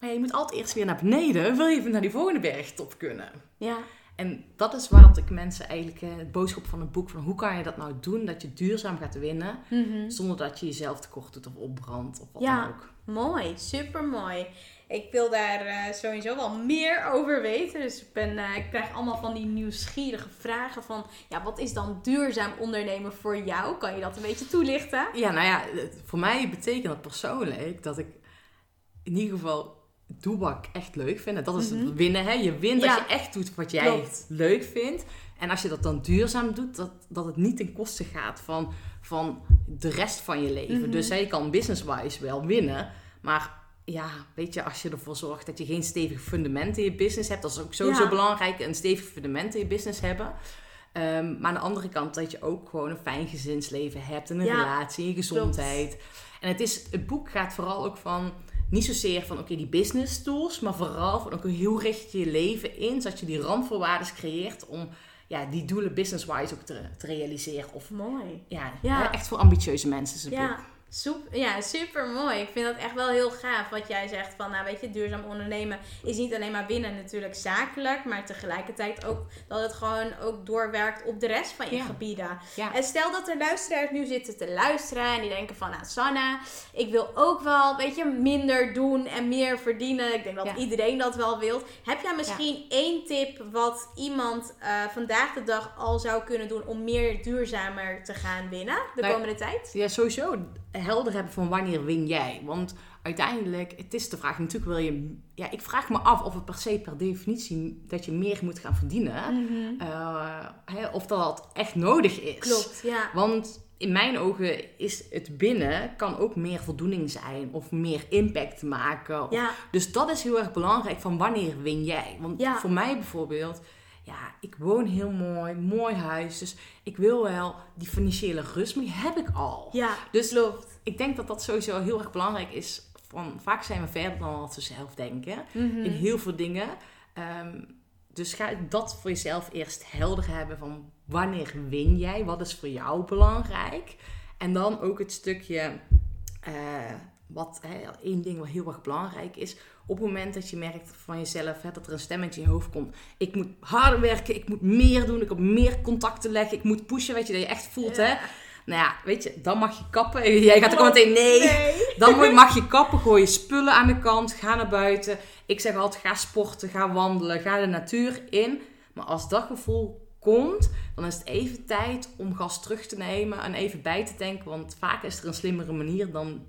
Maar je moet altijd eerst weer naar beneden, wil je even naar die volgende bergtop kunnen. Ja, En dat is wat ik mensen eigenlijk, eh, het boodschap van het boek, van hoe kan je dat nou doen, dat je duurzaam gaat winnen, Mhm. zonder dat je jezelf tekort doet of opbrandt of wat Ja. dan ook. mooi. Super mooi. Ik wil daar eh, sowieso wel meer over weten. Dus ik, ben, eh, ik krijg allemaal van die nieuwsgierige vragen van... Ja, wat is dan duurzaam ondernemen voor jou? Kan je dat een beetje toelichten? Ja, nou ja, voor mij betekent dat persoonlijk dat ik in ieder geval doe wat ik echt leuk vind. En dat is Mhm. winnen, hè. Je wint Ja. als je echt doet wat jij Klopt. leuk vindt. En als je dat dan duurzaam doet, dat, dat het niet ten koste gaat van, van de rest van je leven. Mhm. Dus hè, je kan business-wise wel winnen, maar... Ja, weet je, als je ervoor zorgt dat je geen stevig fundament in je business hebt, dat is ook sowieso Ja. belangrijk, een stevig fundament in je business hebben. Ehm, maar aan de andere kant dat je ook gewoon een fijn gezinsleven hebt en een Ja, relatie, je gezondheid. En het, is, het boek gaat vooral ook van, niet zozeer van oké die business tools, maar vooral van oké hoe richt je je leven in, zodat je die randvoorwaarden creëert om ja, die doelen business-wise ook te, te realiseren. Of Mooi. ja, Ja. hè, echt voor ambitieuze mensen is het Ja, boek. Soep, ja, super mooi. Ik vind dat echt wel heel gaaf wat jij zegt. Van, nou weet je, duurzaam ondernemen is niet alleen maar winnen natuurlijk zakelijk. Maar tegelijkertijd ook dat het gewoon ook doorwerkt op de rest van je Ja. gebieden. Ja. En stel dat er luisteraars nu zitten te luisteren en die denken van, nou Sanna, ik wil ook wel, weet je, minder doen en meer verdienen. Ik denk dat Ja. iedereen dat wel wil. Heb jij misschien één tip wat iemand eh, vandaag de dag al zou kunnen doen om meer duurzamer te gaan winnen de Nou, komende tijd? Ja, sowieso helder hebben van wanneer win jij. Want uiteindelijk, het is de vraag, natuurlijk wil je... Ja, ik vraag me af of het per se per definitie dat je meer moet gaan verdienen. eh, hè, of dat echt nodig is. Klopt, ja. Want in mijn ogen is het binnen kan ook meer voldoening zijn of meer impact maken. Of- Ja, Dus dat is heel erg belangrijk van wanneer win jij. Want Ja. voor mij bijvoorbeeld, ja, ik woon heel mooi, mooi huis. Dus ik wil wel die financiële rust, maar die heb ik al. ja, Dus klopt. ik denk dat dat sowieso heel erg belangrijk is. Van, vaak zijn we verder dan wat we zelf denken. Mhm. In heel veel dingen. Ehm, dus ga dat voor jezelf eerst helder hebben van wanneer win jij? Wat is voor jou belangrijk? En dan ook het stukje, eh, wat hè, één ding wat heel erg belangrijk is. Op het moment dat je merkt van jezelf hè, dat er een stemmetje in je hoofd komt. Ik moet harder werken, ik moet meer doen, ik moet meer contacten leggen, ik moet pushen. Weet je, dat je echt voelt hè. Nou ja, weet je, dan mag je kappen. Jij gaat er gewoon meteen nee. Dan moet- mag je kappen, gooi je spullen aan de kant, ga naar buiten. Ik zeg altijd, ga sporten, ga wandelen, ga de natuur in. Maar als dat gevoel komt, dan is het even tijd om gas terug te nemen en even bij te denken. Want vaak is er een slimmere manier dan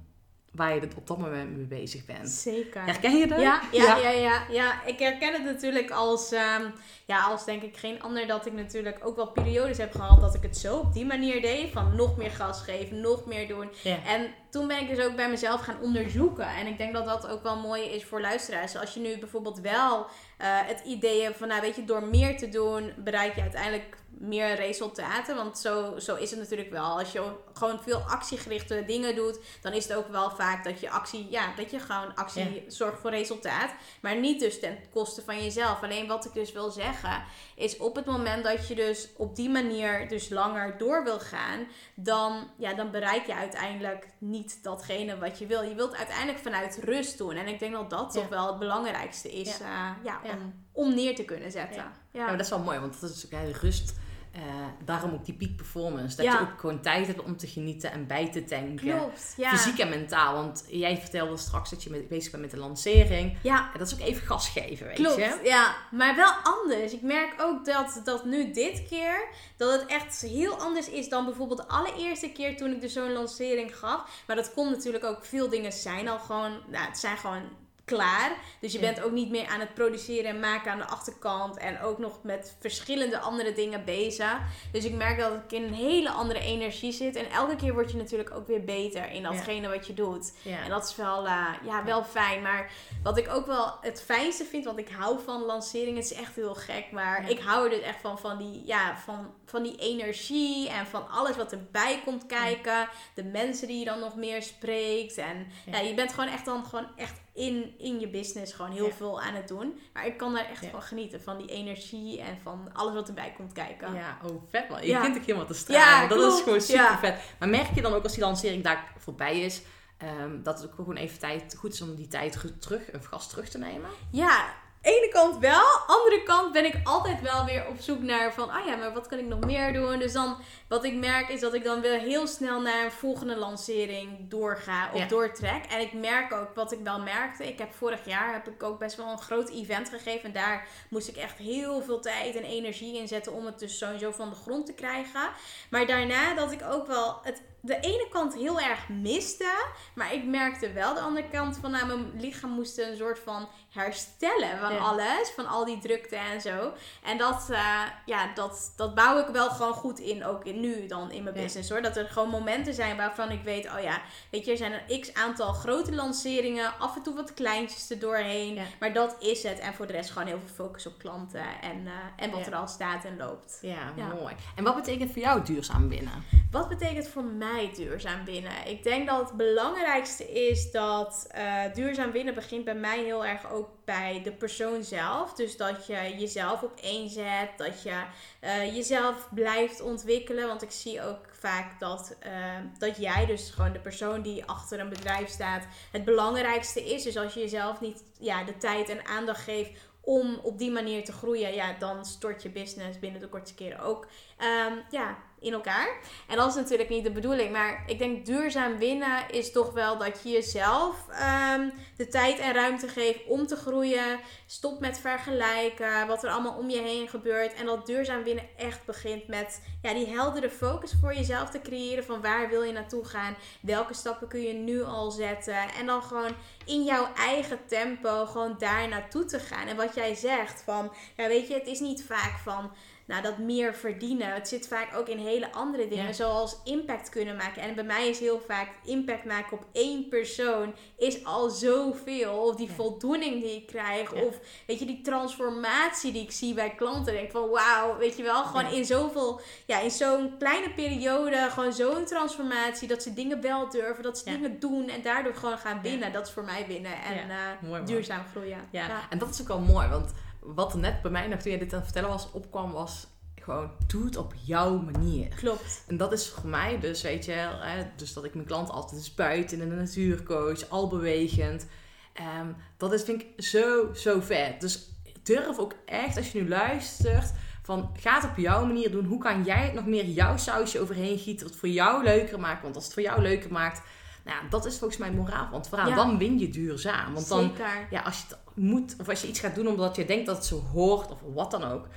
waar je op dat moment mee bezig bent. Zeker. Herken je dat? Ja, ja, ja, ja, ja. Ik herken het natuurlijk als, ehm, ja, als denk ik geen ander dat ik natuurlijk ook wel periodes heb gehad dat ik het zo op die manier deed. Van nog meer gas geven, nog meer doen. Ja. En toen ben ik dus ook bij mezelf gaan onderzoeken. En ik denk dat dat ook wel mooi is voor luisteraars. Als je nu bijvoorbeeld wel eh, het idee hebt van, nou weet je, door meer te doen bereik je uiteindelijk meer resultaten. Want zo, zo is het natuurlijk wel. Als je gewoon veel actiegerichte dingen doet, dan is het ook wel vaak dat je actie, ja, dat je gewoon actie zorgt voor resultaat. Maar niet dus ten koste van jezelf. Alleen wat ik dus wil zeggen, is op het moment dat je dus op die manier dus langer door wil gaan, dan, ja, dan bereik je uiteindelijk niet datgene wat je wil. Je wilt uiteindelijk vanuit rust doen. En ik denk dat dat Ja. toch wel het belangrijkste is Ja. Ja. om, om neer te kunnen zetten. Ja. Ja. Ja, maar dat is wel mooi, want dat is natuurlijk hè, rust. Eh, daarom ook die peak performance. Dat Ja. je ook gewoon tijd hebt om te genieten en bij te tanken. Klopt, ja. Fysiek en mentaal. Want jij vertelde straks dat je met- bezig bent met de lancering. Ja, En dat is ook even gas geven, weet Klopt, je. ja. Maar wel anders. Ik merk ook dat, dat nu dit keer, dat het echt heel anders is dan bijvoorbeeld de allereerste keer toen ik dus zo'n lancering gaf. Maar dat komt natuurlijk ook, veel dingen zijn al gewoon, nou, het zijn gewoon klaar. Dus je Ja. bent ook niet meer aan het produceren en maken aan de achterkant. En ook nog met verschillende andere dingen bezig. Dus ik merk dat ik in een hele andere energie zit. En elke keer word je natuurlijk ook weer beter in datgene wat je doet. Ja. En dat is wel, eh, ja, wel fijn. Maar wat ik ook wel het fijnste vind, want ik hou van lanceringen. Het is echt heel gek, maar ik hou er dus echt van, van die, ja, van, van die energie en van alles wat erbij komt kijken. De mensen die je dan nog meer spreekt. En Ja. je bent gewoon echt dan gewoon echt in, in je business gewoon heel Ja. veel aan het doen. Maar ik kan daar echt Ja. van genieten, van die energie en van alles wat erbij komt kijken. Ja, oh vet man. Je Ja. ook helemaal te stralen. Ja, dat klopt. is gewoon super vet. Maar merk je dan ook als die lancering daar voorbij is, ehm, dat het ook gewoon even tijd, goed is om die tijd terug, een gas terug te nemen? Ja, ene kant wel. Andere kant ben ik altijd wel weer op zoek naar van, ah ja, maar wat kan ik nog meer doen? Dus dan, wat ik merk is dat ik dan weer heel snel naar een volgende lancering doorga of Ja. doortrek. En ik merk ook, wat ik wel merkte, ik heb vorig jaar heb ik ook best wel een groot event gegeven. En daar moest ik echt heel veel tijd en energie in zetten om het dus sowieso van de grond te krijgen. Maar daarna dat ik ook wel het de ene kant heel erg miste. Maar ik merkte wel de andere kant van, nou, mijn lichaam moest een soort van herstellen van Ja. alles. Van al die drukte en zo. En dat, eh, ja, dat, dat bouw ik wel gewoon goed in, ook in, nu dan in mijn Ja. business hoor. Dat er gewoon momenten zijn waarvan ik weet, oh ja, weet je, er zijn een x aantal grote lanceringen. Af en toe wat kleintjes er doorheen. Ja. Maar dat is het. En voor de rest gewoon heel veel focus op klanten en, eh, en wat er al staat en loopt. Ja, Ja. mooi. En wat betekent voor jou duurzaam winnen? Wat betekent voor mij duurzaam winnen? Ik denk dat het belangrijkste is dat eh, duurzaam winnen begint bij mij heel erg ook bij de persoon zelf. Dus dat je jezelf op één zet, dat je eh, jezelf blijft ontwikkelen. Want ik zie ook vaak dat, eh, dat jij dus gewoon de persoon die achter een bedrijf staat het belangrijkste is. Dus als je jezelf niet ja, de tijd en aandacht geeft om op die manier te groeien, ja, dan stort je business binnen de kortste keren ook ehm, ja, in elkaar. En dat is natuurlijk niet de bedoeling. Maar ik denk duurzaam winnen is toch wel dat je jezelf ehm, de tijd en ruimte geeft om te groeien. Stop met vergelijken, wat er allemaal om je heen gebeurt. En dat duurzaam winnen echt begint met ja, die heldere focus voor jezelf te creëren. Van waar wil je naartoe gaan? Welke stappen kun je nu al zetten? En dan gewoon in jouw eigen tempo gewoon daar naartoe te gaan. En wat jij zegt van, ja weet je, het is niet vaak van nou, dat meer verdienen. Het zit vaak ook in hele andere dingen, Ja. zoals impact kunnen maken. En bij mij is heel vaak impact maken op één persoon is al zoveel. Of die Ja. voldoening die ik krijg, Ja. of weet je, die transformatie die ik zie bij klanten. Denk van wauw, weet je wel, gewoon in zoveel, ja, in zo'n kleine periode, gewoon zo'n transformatie, dat ze dingen wel durven, dat ze dingen doen en daardoor gewoon gaan winnen. Dat is voor mij winnen en eh, Mooi, duurzaam groeien. Ja. En dat is ook wel mooi, want wat er net bij mij nog toen jij dit aan het vertellen was, opkwam, was gewoon doe het op jouw manier. Klopt. En dat is voor mij dus, weet je, hè, dus dat ik mijn klant altijd eens buiten in de natuur coach, al bewegend. Ehm, dat is, vind ik zo, zo vet. Dus durf ook echt, als je nu luistert, van ga het op jouw manier doen. Hoe kan jij het nog meer jouw sausje overheen gieten, wat het voor jou leuker maakt? Want als het voor jou leuker maakt, nou, ja, dat is volgens mij moraal van het verhaal. Ja. Dan win je duurzaam. Want dan, Zeker. ja, als je het moet, of als je iets gaat doen omdat je denkt dat het zo hoort, of wat dan ook,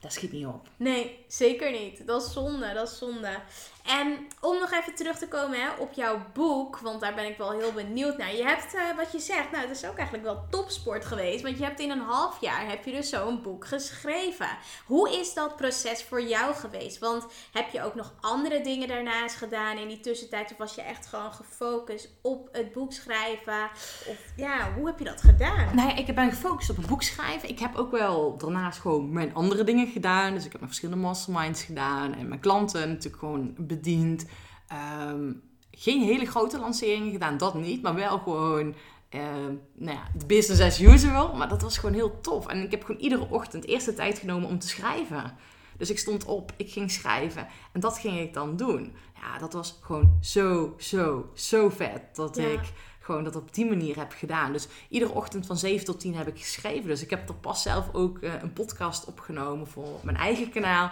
dat schiet niet op. Nee, zeker niet. Dat is zonde, dat is zonde. En om nog even terug te komen hè, op jouw boek, want daar ben ik wel heel benieuwd naar. Je hebt, eh, wat je zegt, nou, het is ook eigenlijk wel topsport geweest. Want je hebt in een half jaar, heb je dus zo'n boek geschreven. Hoe is dat proces voor jou geweest? Want heb je ook nog andere dingen daarnaast gedaan in die tussentijd? Of was je echt gewoon gefocust op het boek schrijven? Of ja, hoe heb je dat gedaan? Nee, ik ben gefocust op een boek schrijven. Ik heb ook wel daarnaast gewoon mijn andere dingen gedaan. Dus ik heb mijn verschillende masterminds gedaan. En mijn klanten natuurlijk gewoon bediend. Ehm, geen hele grote lanceringen gedaan, dat niet. Maar wel gewoon ehm, nou ja, business as usual. Maar dat was gewoon heel tof. En ik heb gewoon iedere ochtend eerst de tijd genomen om te schrijven. Dus ik stond op, ik ging schrijven. En dat ging ik dan doen. Ja, dat was gewoon zo, zo, zo vet. Dat Ja. ik gewoon dat op die manier heb gedaan. Dus iedere ochtend van 7 tot 10 heb ik geschreven. Dus ik heb er pas zelf ook eh, een podcast opgenomen voor mijn eigen kanaal.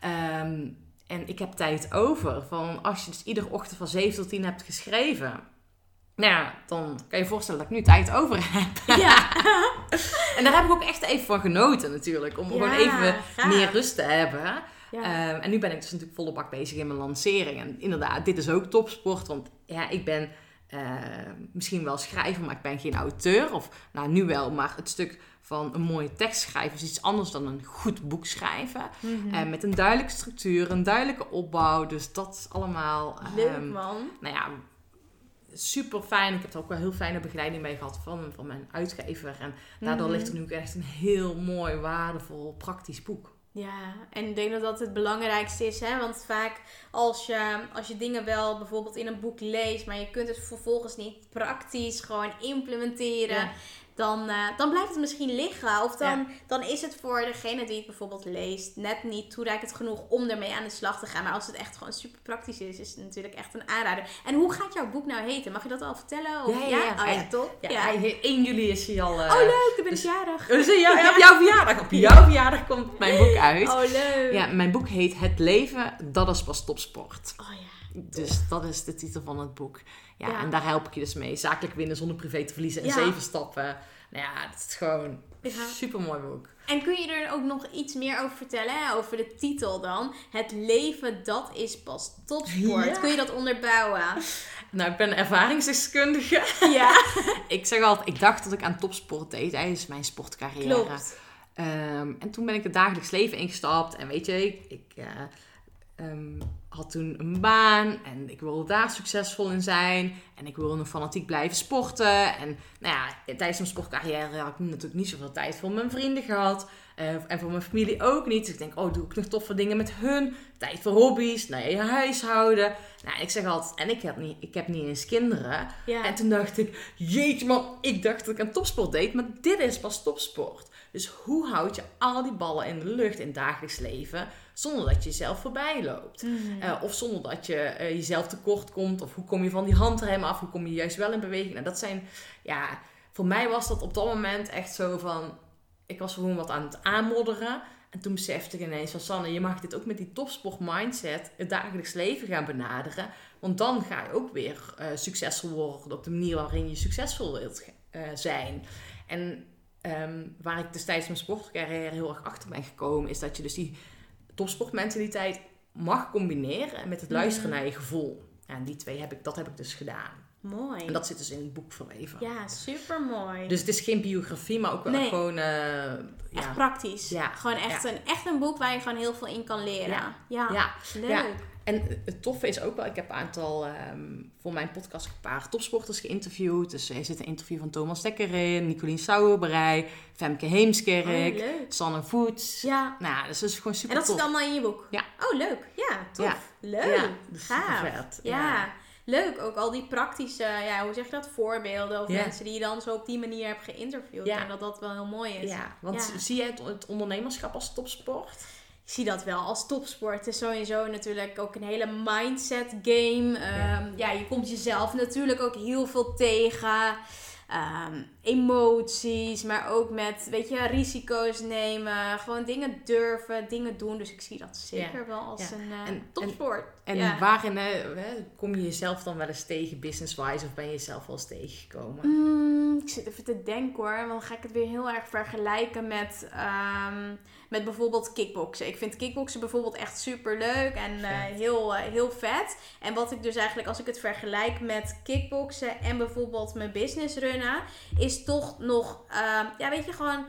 Ehm, en ik heb tijd over. Van als je dus iedere ochtend van 7 tot 10 hebt geschreven. Nou ja, dan kan je je voorstellen dat ik nu tijd over heb. Ja, En daar heb ik ook echt even van genoten natuurlijk. Om Ja, gewoon even meer rust te hebben. ja. Ehm, en nu ben ik dus natuurlijk volle bak bezig in mijn lancering. En inderdaad, dit is ook topsport. Want ja, ik ben misschien wel schrijver, maar ik ben geen auteur. Of nou, nu wel, maar het stuk van een mooie tekst schrijven is iets anders dan een goed boek schrijven. Eh, met een duidelijke structuur, een duidelijke opbouw. Dus dat is allemaal... Leuk ehm, man. nou ja, super fijn. Ik heb er ook wel heel fijne begeleiding mee gehad van, van mijn uitgever. En daardoor Mhm. ligt er nu ook echt een heel mooi, waardevol, praktisch boek. Ja, en ik denk dat dat het belangrijkste is, hè? Want vaak als je, als je dingen wel bijvoorbeeld in een boek leest, maar je kunt het vervolgens niet praktisch gewoon implementeren. Dan, eh, dan blijft het misschien liggen. Of dan, Ja. dan is het voor degene die het bijvoorbeeld leest net niet toereikend genoeg om ermee aan de slag te gaan. Maar als het echt gewoon super praktisch is, is het natuurlijk echt een aanrader. En hoe gaat jouw boek nou heten? Mag je dat al vertellen? Of, Ja, ja, ja. Oh ja, top. Ja, Ja. hij- 1 juli is hij al... eh, Oh leuk, dan ben ik dus- jarig. Dus, eh, ja, op jouw verjaardag. Op jouw verjaardag komt mijn boek uit. Oh leuk. Ja, mijn boek heet Het leven, dat is pas topsport. Oh ja. Dus dat is de titel van het boek. Ja, Ja. en daar help ik je dus mee. Zakelijk winnen zonder privé te verliezen en Ja. zeven stappen. Nou ja, het is gewoon Ja. een super mooi boek. En kun je er ook nog iets meer over vertellen? Hè? Over de titel dan. Het leven, dat is pas topsport. Ja. Kun je dat onderbouwen? Nou, ik ben ervaringsdeskundige. Ja, Ik zeg altijd, ik dacht dat ik aan topsport deed tijdens mijn sportcarrière. klopt. Ehm, en toen ben ik het dagelijks leven ingestapt. En weet je, ik, ik eh, ehm, had toen een baan. En ik wilde daar succesvol in zijn. En ik wilde fanatiek blijven sporten. En nou ja, tijdens mijn sportcarrière had ik natuurlijk niet zoveel tijd voor mijn vrienden gehad. Eh, en voor mijn familie ook niet. Dus ik denk, oh, doe ik nog toffe dingen met hun. Tijd voor hobby's, nou ja, je huishouden. Nou, ik zeg altijd, en ik heb niet, ik heb niet eens kinderen. Ja. En toen dacht ik, jeetje man, ik dacht dat ik aan topsport deed, maar dit is pas topsport. Dus hoe houd je al die ballen in de lucht in het dagelijks leven zonder dat je jezelf voorbij loopt? Mhm. Eh, of zonder dat je eh, jezelf tekort komt? Of hoe kom je van die handrem af? Hoe kom je juist wel in beweging? Nou, dat zijn, ja, voor mij was dat op dat moment echt zo van, ik was gewoon wat aan het aanmodderen. En toen besefte ik ineens van Sanne, je mag dit ook met die topsport mindset het dagelijks leven gaan benaderen. Want dan ga je ook weer eh, succesvol worden op de manier waarin je succesvol wilt zijn. En ehm, waar ik tijdens mijn sportcarrière heel erg achter ben gekomen, is dat je dus die topsportmentaliteit mag combineren met het luisteren naar je gevoel. En die twee heb ik, dat heb ik dus gedaan. Mooi. En dat zit dus in het boek verweven. Ja, super mooi. Dus het is geen biografie, maar ook wel Nee. gewoon... echt ja. praktisch. Ja. Gewoon echt, Ja. Een, echt een boek waar je gewoon heel veel in kan leren. Ja. Ja, Ja. leuk. En het toffe is ook wel, ik heb een aantal, ehm, voor mijn podcast een paar topsporters geïnterviewd. Dus er zit een interview van Thomas Dekker in, Nicolien Sauerbrei, Femke Heemskerk, Oh. Sanne Voets. Ja. Nou, dus dat is gewoon super En dat tof. zit allemaal in je boek? Ja. Oh, leuk. Ja, tof. Ja. Leuk. Ja, Gaaf. vet. Ja. Ja. Leuk. Ook al die praktische, ja, hoe zeg je dat, voorbeelden. Of mensen die je dan zo op die manier hebt geïnterviewd. Ja. En dat dat wel heel mooi is. Ja, want zie jij het, het ondernemerschap als topsport? Ik zie dat wel als topsport. Het is sowieso natuurlijk ook een hele mindset game. Ehm, ja. je komt jezelf natuurlijk ook heel veel tegen. Ehm, emoties, maar ook met, weet je, risico's nemen. Gewoon dingen durven, dingen doen. Dus ik zie dat zeker wel als Ja. een eh, En- topsport. En Ja. waarin hè, hè, kom je jezelf dan wel eens tegen business-wise of ben je jezelf wel eens tegengekomen? Mm, ik zit even te denken hoor. Want dan ga ik het weer heel erg vergelijken met, ehm, met bijvoorbeeld kickboksen. Ik vind kickboksen bijvoorbeeld echt super leuk en eh, heel, eh, heel vet. En wat ik dus eigenlijk, als ik het vergelijk met kickboksen en bijvoorbeeld mijn business runnen, is toch nog, ehm, ja, weet je, gewoon.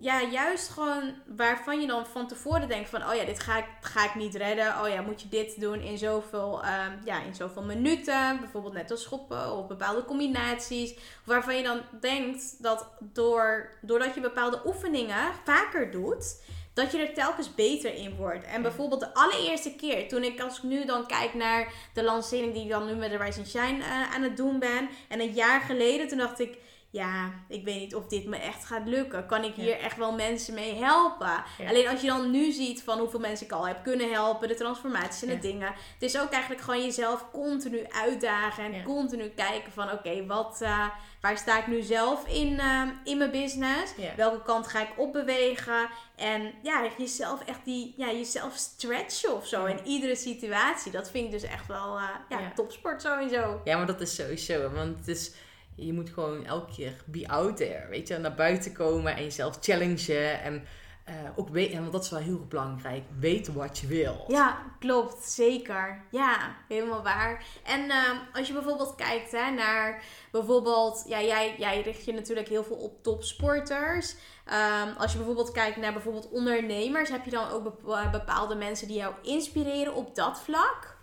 Ja, juist gewoon waarvan je dan van tevoren denkt van... oh ja, dit ga ik, ga ik niet redden. Oh ja, moet je dit doen in zoveel, ehm, ja, in zoveel minuten. Bijvoorbeeld net als schoppen of bepaalde combinaties. Waarvan je dan denkt dat door, doordat je bepaalde oefeningen vaker doet... dat je er telkens beter in wordt. En bijvoorbeeld de allereerste keer toen ik, als ik nu dan kijk naar de lancering... die ik dan nu met de Rise and Shine eh, aan het doen ben... en een jaar geleden, toen dacht ik ja, ik weet niet of dit me echt gaat lukken. Kan ik hier echt wel mensen mee helpen? Ja. Alleen als je dan nu ziet van hoeveel mensen ik al heb kunnen helpen, de transformaties en de Ja. dingen. Het is ook eigenlijk gewoon jezelf continu uitdagen en Ja. continu kijken van oké, wat, eh, waar sta ik nu zelf in, eh, in mijn business? Ja. Welke kant ga ik opbewegen? En ja, jezelf echt die, ja, jezelf stretchen of zo Ja. in iedere situatie. Dat vind ik dus echt wel eh, ja, Ja. topsport sowieso. Ja, maar dat is sowieso. Want het is, je moet gewoon elke keer be out there. Weet je, naar buiten komen en jezelf challengen. En eh, ook weten, want dat is wel heel belangrijk. Weten wat je wil. Ja, klopt. Zeker. Ja, helemaal waar. En ehm, als je bijvoorbeeld kijkt hè, naar bijvoorbeeld... Ja, jij, jij richt je natuurlijk heel veel op topsporters. Ehm, als je bijvoorbeeld kijkt naar bijvoorbeeld ondernemers... heb je dan ook bep- bepaalde mensen die jou inspireren op dat vlak?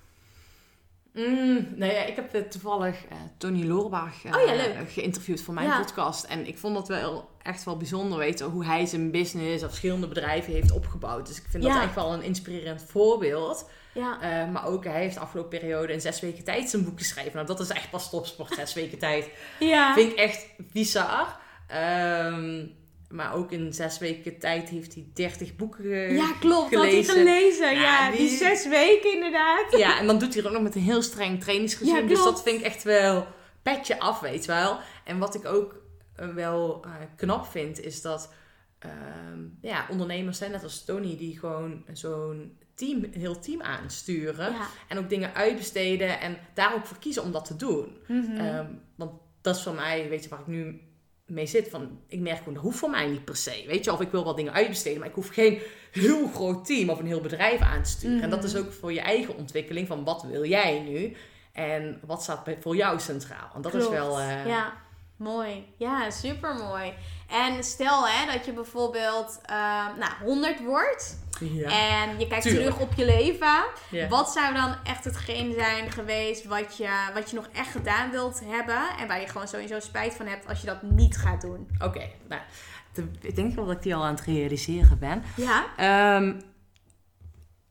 Mm, nou ja, ik heb eh, toevallig eh, Tony Loorbach eh, Oh ja, geïnterviewd voor mijn Ja. podcast. En ik vond dat wel echt wel bijzonder weten hoe hij zijn business of verschillende bedrijven heeft opgebouwd. Dus ik vind Ja. dat echt wel een inspirerend voorbeeld. Ja. Maar ook hij heeft de afgelopen periode in zes weken tijd zijn boek geschreven. Nou, dat is echt pas topsport, zes weken tijd. Ja. Vind ik echt bizar. Ehm, maar ook in zes weken tijd heeft hij 30 boeken ge- Ja, klopt. Dat had hij gelezen. gelezen. Ja, Ja, die... die- zes weken inderdaad. Ja, en dan doet hij er ook nog met een heel streng trainingsregime. Ja, dus dat vind ik echt wel petje af, weet je wel. En wat ik ook eh, wel eh, knap vind, is dat ehm, ja, ondernemers zijn net als Tony, die gewoon zo'n team, een heel team aansturen. Ja. En ook dingen uitbesteden en daar ook voor kiezen om dat te doen. Mhm. Ehm, want dat is voor mij, weet je, waar ik nu mee zit. Van, ik merk gewoon, dat hoeft voor mij niet per se. Weet je, of ik wil wel dingen uitbesteden, maar ik hoef geen heel groot team of een heel bedrijf aan te sturen. En dat is ook voor je eigen ontwikkeling van wat wil jij nu? En wat staat voor jou centraal? Want dat is wel... eh, Ja, mooi. Ja, super mooi. En stel hè, dat je bijvoorbeeld ehm, nou, 100 wordt ja. en je kijkt Tuurlijk. terug op je leven. Ja. Wat zou dan echt hetgeen zijn geweest wat je, wat je nog echt gedaan wilt hebben en waar je gewoon sowieso spijt van hebt als je dat niet gaat doen? Oké, nou, ik denk wel dat ik die al aan het realiseren ben. Ja? Ehm,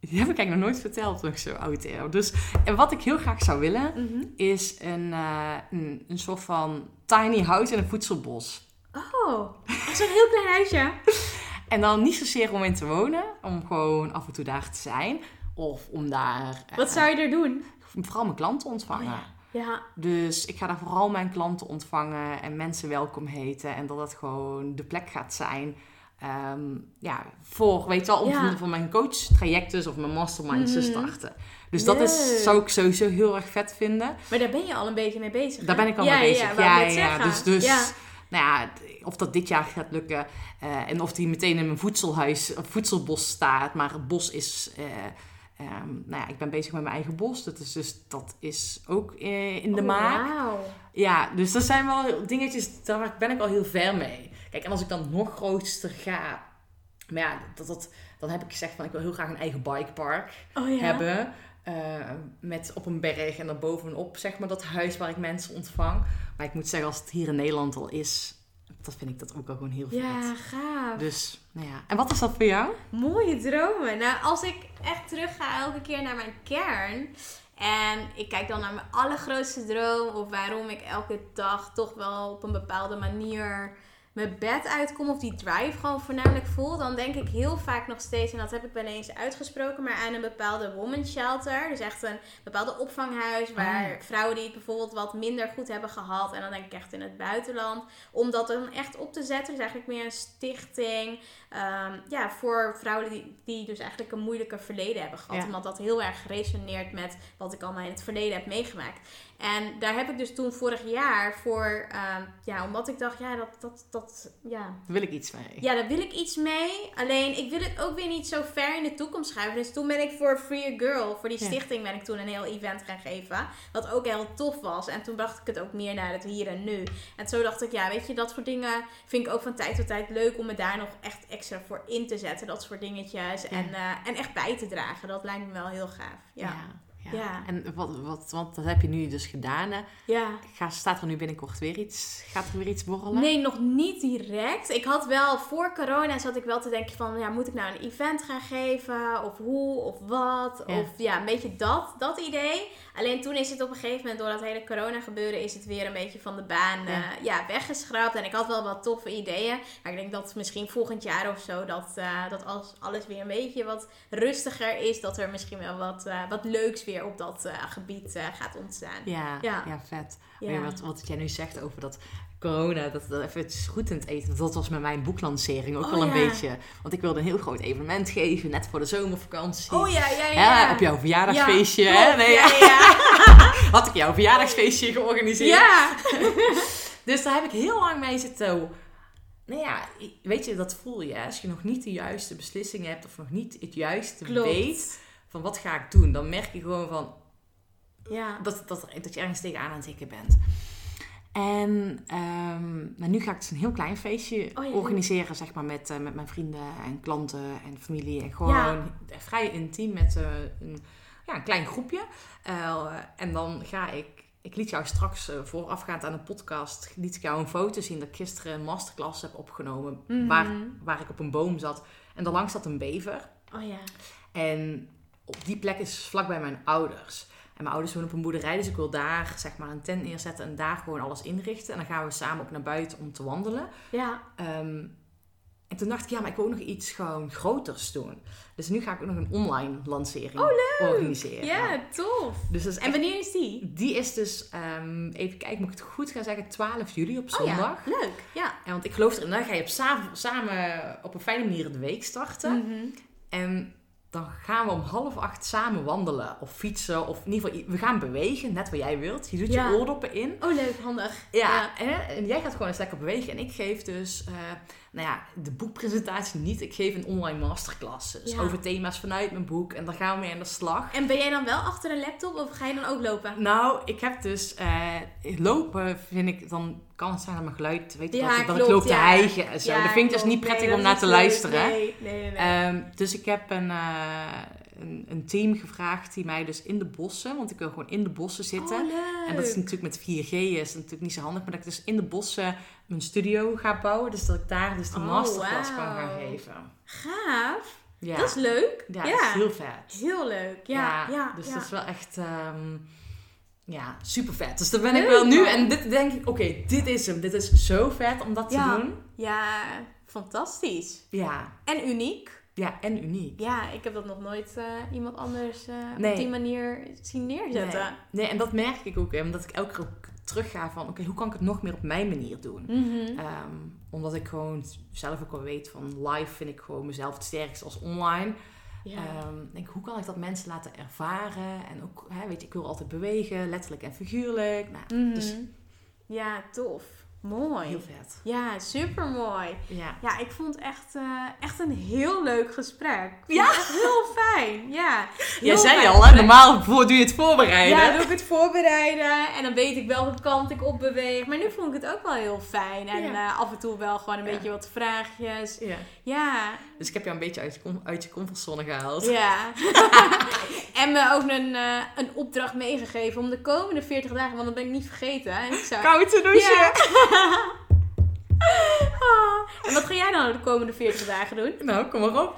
die heb ik eigenlijk nog nooit verteld toen ik zo oud ben. Dus en wat ik heel graag zou willen, Mhm. is een, eh, een, een soort van tiny house in een voedselbos. Oh, zo'n heel klein huisje. En dan niet zozeer om in te wonen, om gewoon af en toe daar te zijn. Of om daar eh, Wat zou je er doen? vooral mijn klanten ontvangen. Oh Ja. Dus ik ga daar vooral mijn klanten ontvangen en mensen welkom heten. En dat het gewoon de plek gaat zijn. Ehm, ja, voor, weet je wel, om Ja. voor mijn coach trajecten of mijn masterminds te Mhm. starten. Dus dat is, zou ik sowieso heel erg vet vinden. Maar daar ben je al een beetje mee bezig. Daar hè? ben ik al ja, mee bezig. Ja, Ja, ja, dus, dus nou ja, of dat dit jaar gaat lukken eh, en of die meteen in mijn voedselhuis, voedselbos staat, maar het bos is, eh, ehm, nou ja, ik ben bezig met mijn eigen bos, dat is dus, dat is ook eh, in de Oh, maak. Ja, dus dat zijn wel dingetjes, daar ben ik al heel ver mee. Kijk, en als ik dan nog grootster ga, maar ja, dat, dat, dan heb ik gezegd van ik wil heel graag een eigen bikepark Oh ja. hebben. eh, met op een berg en daarbovenop zeg maar dat huis waar ik mensen ontvang. Maar ik moet zeggen, als het hier in Nederland al is, dat vind ik dat ook al gewoon heel vet. Ja, gaaf. Dus, nou ja. En wat is dat voor jou? Mooie dromen. Nou, als ik echt terug ga elke keer naar mijn kern. En ik kijk dan naar mijn allergrootste droom. Of waarom ik elke dag toch wel op een bepaalde manier mijn bed uitkom of die drive gewoon voornamelijk voel, dan denk ik heel vaak nog steeds, en dat heb ik wel eens uitgesproken, maar aan een bepaalde woman shelter. Dus echt een bepaalde opvanghuis waar vrouwen die het bijvoorbeeld wat minder goed hebben gehad. En dan denk ik echt in het buitenland. Om dat dan echt op te zetten. Dus eigenlijk meer een stichting. Ehm, ja, voor vrouwen die, die dus eigenlijk een moeilijker verleden hebben gehad. Ja. Omdat dat heel erg resoneert met wat ik allemaal in het verleden heb meegemaakt. En daar heb ik dus toen vorig jaar voor, ehm, ja, omdat ik dacht, ja, dat, dat, dat, ja, Daar wil ik iets mee. ja, daar wil ik iets mee. Alleen, ik wil het ook weer niet zo ver in de toekomst schuiven. Dus toen ben ik voor Free Girl, voor die Ja. stichting, ben ik toen een heel event gaan geven. Wat ook heel tof was. En toen bracht ik het ook meer naar het hier en nu. En zo dacht ik, ja, weet je, dat soort dingen vind ik ook van tijd tot tijd leuk om me daar nog echt voor in te zetten. Dat soort dingetjes. En, eh, en echt bij te dragen. Dat lijkt me wel heel gaaf. Ja. Ja. Ja. Ja. En wat, wat, want dat heb je nu dus gedaan. Hè? ja. Ga, staat er nu binnenkort weer iets? Gaat er weer iets borrelen? Nee, nog niet direct. Ik had wel voor corona zat ik wel te denken van ja, moet ik nou een event gaan geven? Of hoe of wat? Ja. Of ja, een beetje dat, dat idee. Alleen toen is het op een gegeven moment door dat hele corona gebeuren is het weer een beetje van de baan Ja. ja. ja, weggeschrapt. En ik had wel wat toffe ideeën. Maar ik denk dat misschien volgend jaar of zo dat, eh, dat als alles weer een beetje wat rustiger is, dat er misschien wel wat, eh, wat leuks weer op dat eh, gebied eh, gaat ontstaan. Ja, ja. Ja. vet. Ja. Wat, wat jij nu zegt over dat corona, dat, dat even goed in het eten. Dat was met mijn boeklancering ook Oh, wel een ja. beetje. Want ik wilde een heel groot evenement geven, net voor de zomervakantie. Oh ja, ja, ja. Op jouw verjaardagsfeestje. Ja, hè? Nee. Had ik jouw verjaardagsfeestje georganiseerd. ja. Dus daar heb ik heel lang mee zitten. Nou ja, weet je, dat voel je. Als je nog niet de juiste beslissing hebt of nog niet het juiste Klopt. weet van wat ga ik doen, dan merk je gewoon van Ja. dat, dat, dat je ergens tegenaan aan het tikken bent. En nou, nu ga ik dus een heel klein feestje Oh, ja. organiseren, zeg maar, met, eh, met mijn vrienden en klanten en familie. En gewoon Ja. vrij intiem met eh, een, ja, een klein groepje. Eh, en dan ga ik, ik liet jou straks voorafgaand aan de podcast, liet ik jou een foto zien dat ik gisteren een masterclass heb opgenomen, Mhm. waar, waar ik op een boom zat. En daarlangs zat een bever. Oh ja. En op die plek is vlakbij mijn ouders. En mijn ouders wonen op een boerderij, dus ik wil daar zeg maar een tent neerzetten en daar gewoon alles inrichten. En dan gaan we samen ook naar buiten om te wandelen. Ja. Ehm, en toen dacht ik, ja, maar ik wil ook nog iets gewoon groters doen. Dus nu ga ik ook nog een online lancering organiseren. Ja, tof. Dus En wanneer is die? die is dus, ehm, even kijken, moet ik het goed gaan zeggen, 12 juli op Oh zondag. ja, leuk. Ja. En want ik geloof erin, dan ga je op samen, samen op een fijne manier de week starten. Mhm. En dan gaan we om half acht samen wandelen of fietsen. Of in ieder geval, we gaan bewegen, net wat jij wilt. Je doet Ja. je oordoppen in. Oh, leuk, handig. Ja, en jij gaat gewoon eens lekker bewegen. En ik geef dus, eh, nou ja, de boekpresentatie niet. Ik geef een online masterclass. Dus Ja. over thema's vanuit mijn boek. En daar gaan we mee aan de slag. En ben jij dan wel achter een laptop of ga je dan ook lopen? Nou, ik heb dus eh, lopen, vind ik, dan kan het zijn dat mijn geluid, weet je, Ja, dat, ik- dat klopt, ik loop te ja. hijgen en zo. Ja, dat vind ik dus niet prettig Nee, om naar te leuk. luisteren. Nee, nee, nee. nee. Ehm, dus ik heb een, eh, een, een team gevraagd die mij dus in de bossen, want ik wil gewoon in de bossen zitten. Oh, en dat is natuurlijk met 4G is natuurlijk niet zo handig, maar dat ik dus in de bossen mijn studio ga bouwen. Dus dat ik daar dus de Oh, masterclass kan gaan geven. Gaaf. Ja, Dat is leuk. ja, Ja, dat is heel vet. Heel leuk. Ja, ja, dus dat is wel echt ehm, ja, super vet. Dus daar ben ik wel nu. man. En dit denk ik, oké, dit is hem. Dit is zo vet om dat te doen. Ja, fantastisch. Ja. En uniek. Ja, en uniek. Ja, ik heb dat nog nooit eh, iemand anders eh, Nee. op die manier zien neerzetten. Nee. nee, en dat merk ik ook. Hè, omdat ik elke keer ook terug ga van... Oké, hoe kan ik het nog meer op mijn manier doen? Mhm. Ehm, omdat ik gewoon zelf ook wel weet van... Live vind ik gewoon mezelf het sterkst als online. Ja. Ehm, denk, hoe kan ik dat mensen laten ervaren? En ook, hè, weet je, ik wil altijd bewegen. Letterlijk en figuurlijk. Nou, Mhm. Dus Ja, tof. Mooi. heel vet. Ja, super mooi. Ja. Ja, ik vond het echt, eh, echt een heel leuk gesprek. Ja? echt heel fijn. Ja. Jij Heel zei fijn. al, hè, normaal doe je het voorbereiden. Ja, doe ik het voorbereiden en dan weet ik welke kant ik op beweeg. Maar nu vond ik het ook wel heel fijn. En Ja. eh, af en toe wel gewoon een Ja. beetje wat vraagjes. Ja. Ja, Dus ik heb jou een beetje uit uit je comfortzone gehaald. ja. en me ook een, eh, een opdracht meegegeven om de komende 40 dagen, want dat ben ik niet vergeten. En ik zou... Koud te douchen. Ah, en wat ga jij dan de komende 40 dagen doen? Nou, kom maar op.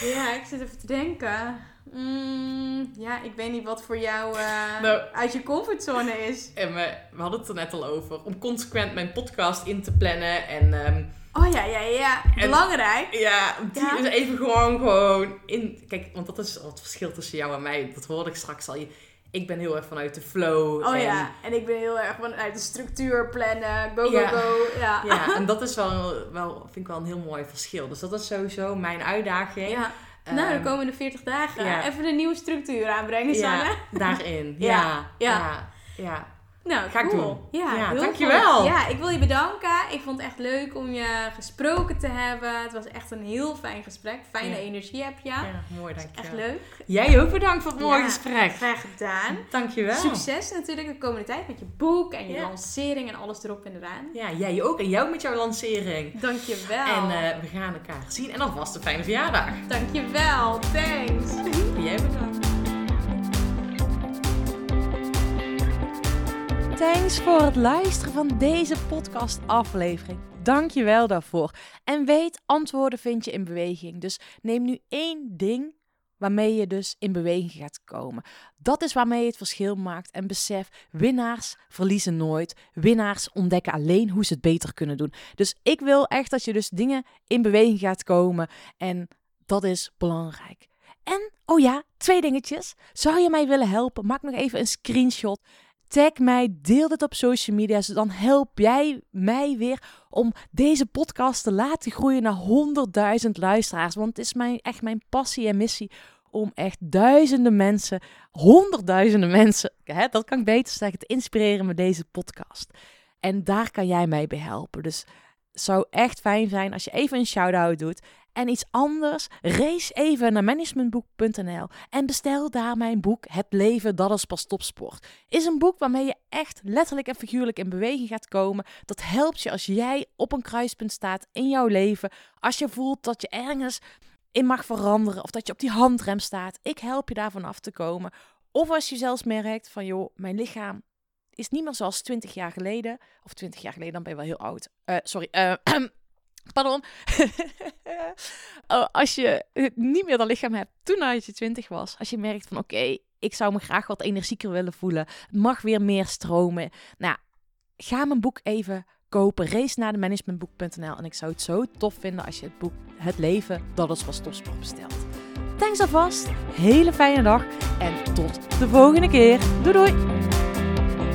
Ja, ik zit even te denken. Mm, ja, ik weet niet wat voor jou eh, Nou. uit je comfortzone is. En we, we hadden het er net al over. Om consequent mijn podcast in te plannen. En ehm, Oh ja, ja, ja. En- Belangrijk. ja, die Ja. is even gewoon, gewoon in... Kijk, want dat is het verschil tussen jou en mij. Dat hoorde ik straks al. Je- Ik ben heel erg vanuit de flow. Oh en, ja, en ik ben heel erg vanuit de structuur plannen. Go, go, Ja. go. Ja. Ja, en dat is wel, wel, vind ik wel een heel mooi verschil. Dus dat is sowieso mijn uitdaging. Ja. nou, de Ehm, komende 40 dagen ja. even een nieuwe structuur aanbrengen, Sanne. ja, daarin. Ja, Ja, ja. Nou, Ga ik cool. doen. Ja, Ja, dankjewel. goed. Ja, ik wil je bedanken. Ik vond het echt leuk om je gesproken te hebben. Het was echt een heel fijn gesprek. Fijne Ja. energie heb je. Ja, mooi, dankjewel. Echt leuk. Jij ook bedankt voor het mooie Ja, gesprek. Graag gedaan. Dankjewel. Succes natuurlijk de komende tijd met je boek en je lancering en alles erop en eraan. Ja, jij ook. En jou met jouw lancering. Dankjewel. En eh, we gaan elkaar zien. En alvast een fijne verjaardag. Dankjewel. Thanks. Jij bedankt. Thanks voor het luisteren van deze podcast-aflevering. Dank je wel daarvoor. En weet, antwoorden vind je in beweging. Dus neem nu één ding waarmee je dus in beweging gaat komen. Dat is waarmee je het verschil maakt. En besef, winnaars verliezen nooit. Winnaars ontdekken alleen hoe ze het beter kunnen doen. Dus ik wil echt dat je dus dingen in beweging gaat komen. En dat is belangrijk. En, oh ja, twee dingetjes. Zou je mij willen helpen? Maak nog even een screenshot. Tag mij, deel dit op social media. Dus dan help jij mij weer om deze podcast te laten groeien naar 100.000 luisteraars. Want het is mijn, echt mijn passie en missie om echt duizenden mensen, honderdduizenden mensen, hè, dat kan ik beter zeggen, te inspireren met deze podcast. En daar kan jij mij bij helpen. Dus het zou echt fijn zijn als je even een shout-out doet. En iets anders, race even naar managementboek.nl en bestel daar mijn boek Het leven, dat is pas topsport. Is een boek waarmee je echt letterlijk en figuurlijk in beweging gaat komen. Dat helpt je als jij op een kruispunt staat in jouw leven. Als je voelt dat je ergens in mag veranderen of dat je op die handrem staat. Ik help je daarvan af te komen. Of als je zelfs merkt van joh, mijn lichaam is niet meer zoals 20 jaar geleden. Of 20 jaar geleden, dan ben je wel heel oud. Eh, sorry, eh, pardon. Oh, als je niet meer dat lichaam hebt toen als je 20 was. Als je merkt van oké, ik zou me graag wat energieker willen voelen. Mag weer meer stromen. Nou, ga mijn boek even kopen. Race naar de managementboek.nl. En ik zou het zo tof vinden als je het boek Het Leven, dat is pas topsport bestelt. Thanks alvast. Hele fijne dag. En tot de volgende keer. Doei doei.